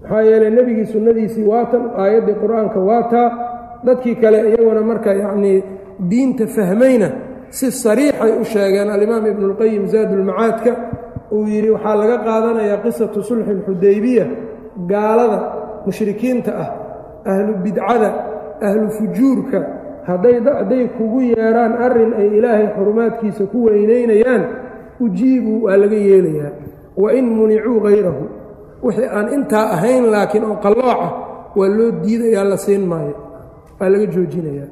Maxaa yeeley nebigii sunnadiisii waatan aayaddii qur'aanka waataa dadkii kale iyaguna marka yacnii diinta fahmayna si sariixay u sheegeen. Alimaam ibnuulqayim zaadulmacaadka uu yidhi waxaa laga qaadanayaa qisatu sulxi alxudaybiya gaalada mushrikiinta ah ahlu bidcada ahlu fujuurka. Hadday kugu yeedhaan arrin ay ilaahay xurumaadkiisa ku weynaynayaan ujiibuu waa laga yeelayaa. Wa in municuu hayrahu wixii aan intaa ahayn laakiin oo qallooca waa loo diidayaa la siin maayo. Waa laga joojinayaa.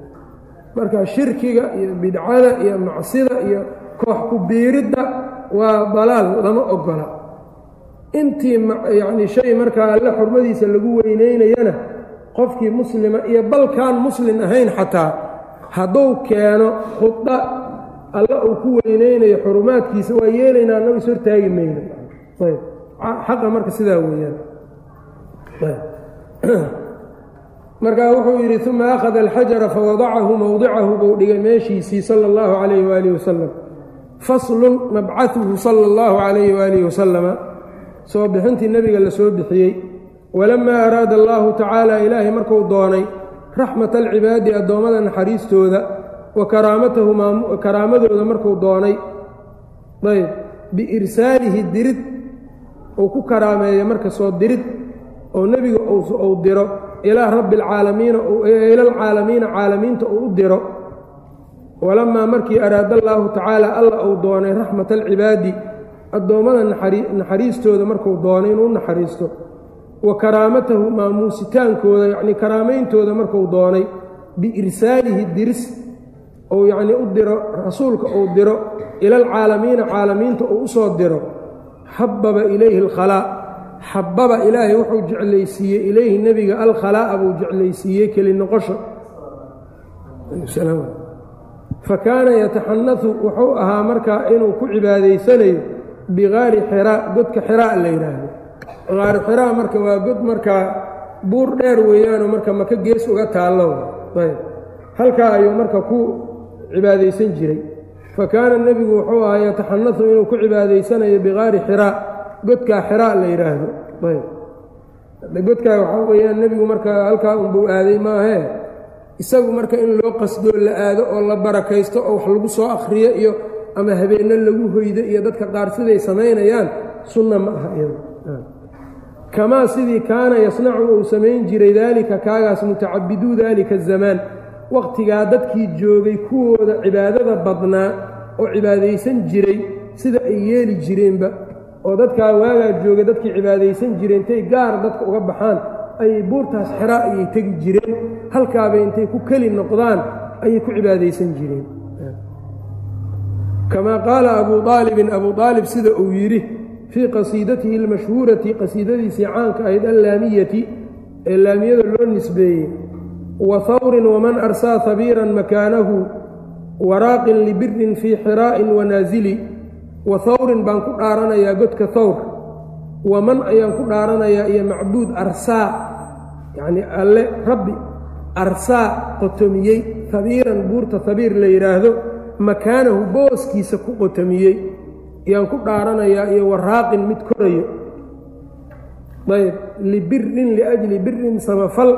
Marka shirkiga iyo bidcada iyo macsida iyo koox ku biiridda waa dalaal lama ogola. Intii yacnii shay markaa alle xurmadiisa lagu weynaynayana qofkii muslima iyo balkaan muslim ahayn xataa hadduu keeno khudda alle uu ku weynaynayo xurumaadkiisa waa yeelaynaa annagu is hortaagi mayno. Ayb. Xaqa marka sidaa weeyaan. Markaa wuxuu yidhi uma akhada alxajara fawadacahu mowdicahu buu dhigay meeshiisii sala اllahu calayh waalihi wasalam faslun mabcaثuhu sala اllahu calayh waalihi wasalama soo bixintii nebiga la soo bixiyey walamaa araada allahu tacaala ilaahay marku doonay raxmat alcibaadi addoommada naxariistooda wa karaamatahu karaamadooda markuu doonay ayb biirsaalihi dirid uu ku karaameeya marka soo dirid oo nebiga uu diro ilaa rabbi alcaalamiina ila alcaalamiina caalamiinta uu u diro walamaa markii araada allaahu tacaala alla uu doonay raxmat alcibaadi addoommada naxariistooda markuu doonay inuu naxariisto wa karaamatahu maamuusitaankooda yacnii karaamayntooda markuu doonay biirsaalihi diris ou yacnii u diro rasuulka uu diro ila alcaalamiina caalamiinta uu u soo diro xababa ilayhi alkhalaa xababa ilaahay wuxuu jeclaysiiyey ilayhi nebiga alkhalaa'a buu jeclaysiiyey keli noqosho fa kaana yataxanatu wuxuu ahaa markaa inuu ku cibaadaysanayo bigaari xiraa godka xiraa la yidhaahdo. Qaari xiraa marka waa god markaa buur dheer weeyaanoo marka maka gees uga taallo. Ayb. Halkaa ayuu marka ku cibaadaysan jiray. Fa kaana nebigu wuxuu ahaa yataxanatu inuu ku cibaadaysanayo bigaari xiraa godkaa xiraa la yidhaahdo. Ayb. Godkaa waxaa weeyaan nebigu marka halkaa unbuu aaday maahee isagu marka in loo qasdoo la aado oo la barakaysto oo wax lagu soo akhriyo iyo ama habeenno lagu hoydo iyo dadka qaar siday samaynayaan sunna ma aha kamaa sidii kaana yasnacu uu samayn jiray daalika kaagaas mutacabiduu daalika azamaan wakhtigaa dadkii joogay kuwooda cibaadada badnaa oo cibaadaysan jiray sida ay yeeli jireenba oo dadkaa waagaa joogay dadkii cibaadaysan jireen intay gaar dadka uga baxaan ayay buurtaas xiraa ayay tegi jireen halkaabay intay ku keli noqdaan ayay ku cibaadaysan jireen. Kamaa qaala abuu aalibin abuu aalib sida uu yidhi fii qasiidatihi almashhuurati qasiidadiisii caanka ahayd allaamiyati ee laamiyada loo nisbeeyey wa hawrin waman arsaa habiiran makaanahu waraaqin libirin fii xiraa'in wanaasili wa hawrin baan ku dhaaranayaa godka hawr waman ayaan ku dhaaranayaa iyo macbuud arsaa yacnii alle rabbi arsaa qotomiyey habiiran buurta habiir la yidhaahdo makaanahu booskiisa ku qotomiyey ayaan ku dhaaranayaa iyo waraaqin mid korayo. Ayb libirin liajli birin samafal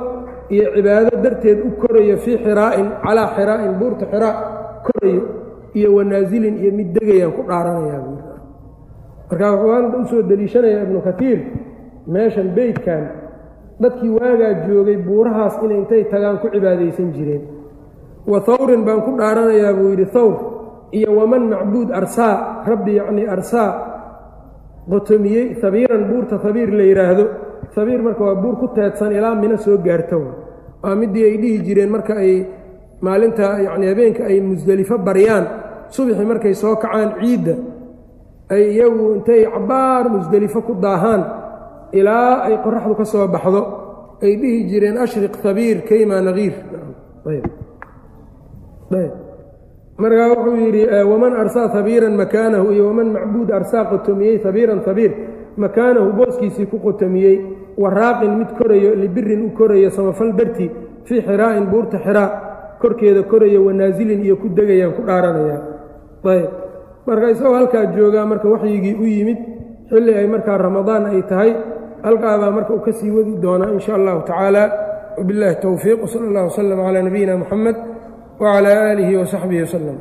iyo cibaado darteed u korayo fii xiraa'in calaa xiraa'in buurta xiraa korayo iyo wanaasilin iyo mid degayaan ku dhaaranayaa markaa wuxuu u soo deliishanayaa ibnu katiir meeshan beydkan dadkii waagaa joogay buurahaas inay intay tagaan ku cibaadaysan jireen. Wa hawrin baan ku dhaaranayaa buu yidhi hawr iyo waman macbuud arsaa rabbi yacnii arsaa. Qotomiyey habiiran buurta habiir la yidhaahdo habiir marka waa buur ku teedsan ilaa mina soo gaarta waa middii ay dhihi jireen marka ay maalinta yacnii habeenka ay musdelifo baryaan. Subaxii markay soo kacaan ciidda ay iyagu intay cabbaar musdelifo ku daahaan ilaa ay qoraxdu ka soo baxdo ay dhihi jireen ashriq habiir kayma nagiir markaa wuxuu yidhi waman arsaa habiiran makaanahu iyo waman macbuud arsaa qotomiyey habiiran habiir makaanahu booskiisii ku qotomiyey waraaqin mid korayo libirin u korayo samafal dartii fii xiraa'in buurta xiraa korkeeda korayo wanaasilin iyo ku degayaan ku dhaaranayaa ayb. Marka isagoo halkaa joogaa marka waxyigii u yimid xilli ay markaa ramadaan ay tahay halkaadaa marka uu ka sii wadi doonaa in sha allahu tacaala. Wabiاllaahi towfiiq wsala اllah wslm calaa nabiyina muxamed wcalaa aalihi wasaxbihi wslm